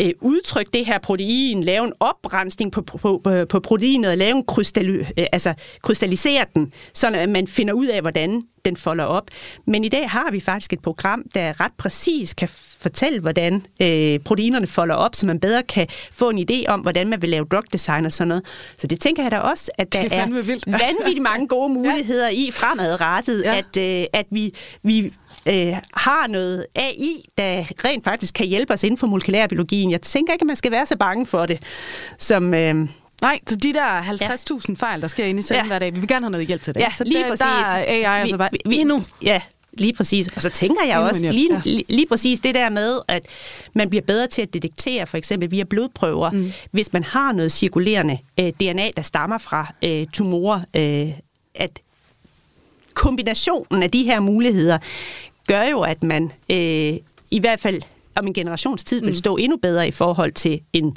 øh, udtrykke det her protein, lave en oprensning på, på, på, på proteinet og lave en krystal, øh, altså krystallisere den, så man finder ud af, hvordan den folder op. Men i dag har vi faktisk et program, der ret præcis kan fortælle, hvordan øh, proteinerne folder op, så man bedre kan få en idé om, hvordan man vil lave drug design og sådan noget. Så det tænker jeg da også, at der er, er vanvittigt mange gode *laughs* muligheder ja. i fremadrettet, ja. at, øh, at vi, vi øh, har noget AI, der rent faktisk kan hjælpe os inden for molekylærbiologien. Jeg tænker ikke, at man skal være så bange for det, som... Øh, Nej, så de der 50.000 ja. fejl, der sker inde i cellen ja. hver dag, vi vil gerne have noget hjælp til det. Ja, så lige der, præcis. Der er AI altså bare vi, endnu. Ja, lige præcis. Og så tænker jeg også lige, ja. lige, lige præcis det der med, at man bliver bedre til at detektere, for eksempel via blodprøver, mm. hvis man har noget cirkulerende øh, DNA, der stammer fra øh, tumorer, øh, at kombinationen af de her muligheder gør jo, at man øh, i hvert fald om en generationstid vil mm. stå endnu bedre i forhold til en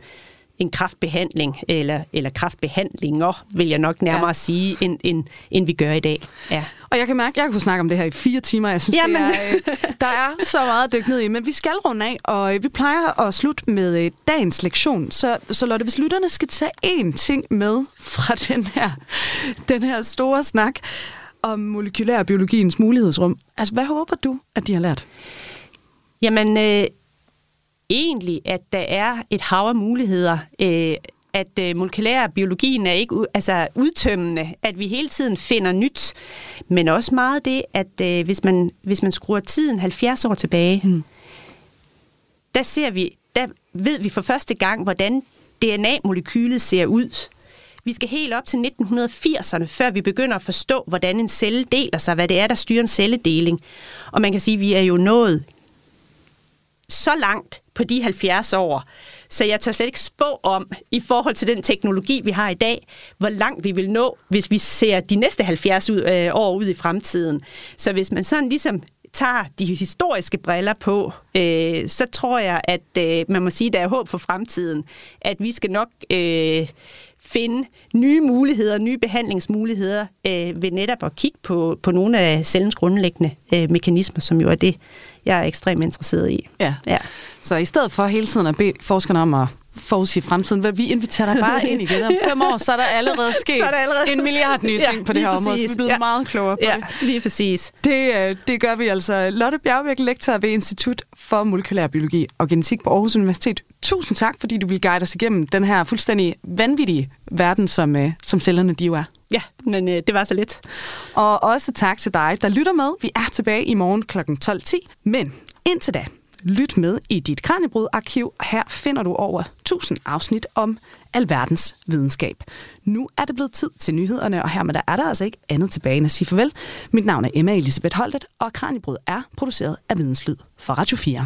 en kraftbehandling, eller, eller kraftbehandlinger, vil jeg nok nærmere ja. sige, end, end, end vi gør i dag. Ja. Og jeg kan mærke, at jeg kunne snakke om det her i fire timer. Jeg synes, Jamen. det er, øh, der er så meget at dykke ned i, men vi skal runde af, og øh, vi plejer at slutte med øh, dagens lektion. Så, så Lotte, hvis lytterne skal tage én ting med fra den her, den her store snak, om molekylærbiologiens mulighedsrum. Altså, hvad håber du, at de har lært? Jamen, øh, egentlig, at der er et hav af muligheder. Øh, at øh, molekylærbiologien er ikke altså, udtømmende, at vi hele tiden finder nyt, men også meget det, at øh, hvis, man, hvis man skruer tiden 70 år tilbage, hmm. der ser vi, der ved vi for første gang, hvordan DNA-molekylet ser ud. Vi skal helt op til 1980'erne, før vi begynder at forstå, hvordan en celle deler sig, hvad det er, der styrer en celledeling. Og man kan sige, at vi er jo nået så langt på de 70 år, så jeg tør slet ikke spå om, i forhold til den teknologi, vi har i dag, hvor langt vi vil nå, hvis vi ser de næste 70 ud, øh, år ud i fremtiden. Så hvis man sådan ligesom tager de historiske briller på, øh, så tror jeg, at øh, man må sige, at der er håb for fremtiden. At vi skal nok øh, finde nye muligheder, nye behandlingsmuligheder øh, ved netop at kigge på, på nogle af cellens grundlæggende øh, mekanismer, som jo er det, jeg er ekstremt interesseret i. Ja. ja. Så i stedet for hele tiden at bede forskerne om at forudsige fremtiden. Vel, vi inviterer dig bare ind igen. Om *laughs* fem år, så er der allerede sket der allerede... en milliard nye *laughs* ting ja, på det her præcis. område, så vi er blevet ja. meget klogere på ja, det. lige præcis. Det, øh, det gør vi altså. Lotte Bjergvæk, lektor ved Institut for Molekylær Biologi og Genetik på Aarhus Universitet. Tusind tak, fordi du vil guide os igennem den her fuldstændig vanvittige verden, som, øh, som cellerne de jo er. Ja, men øh, det var så lidt. Og også tak til dig, der lytter med. Vi er tilbage i morgen kl. 12.10. Men indtil da, lyt med i dit Kranjebrud-arkiv. Her finder du over 1000 afsnit om alverdens videnskab. Nu er det blevet tid til nyhederne, og hermed der er der altså ikke andet tilbage end at sige farvel. Mit navn er Emma Elisabeth Holtet, og Kranjebrud er produceret af Videnslyd for Radio 4.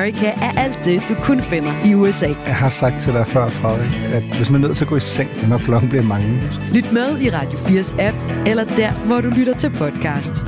Amerika er alt det, du kun finder i USA. Jeg har sagt til dig før, Frederik, at hvis man er nødt til at gå i seng, når klokken bliver mange. Lyt med i Radio 4's app, eller der, hvor du lytter til podcast.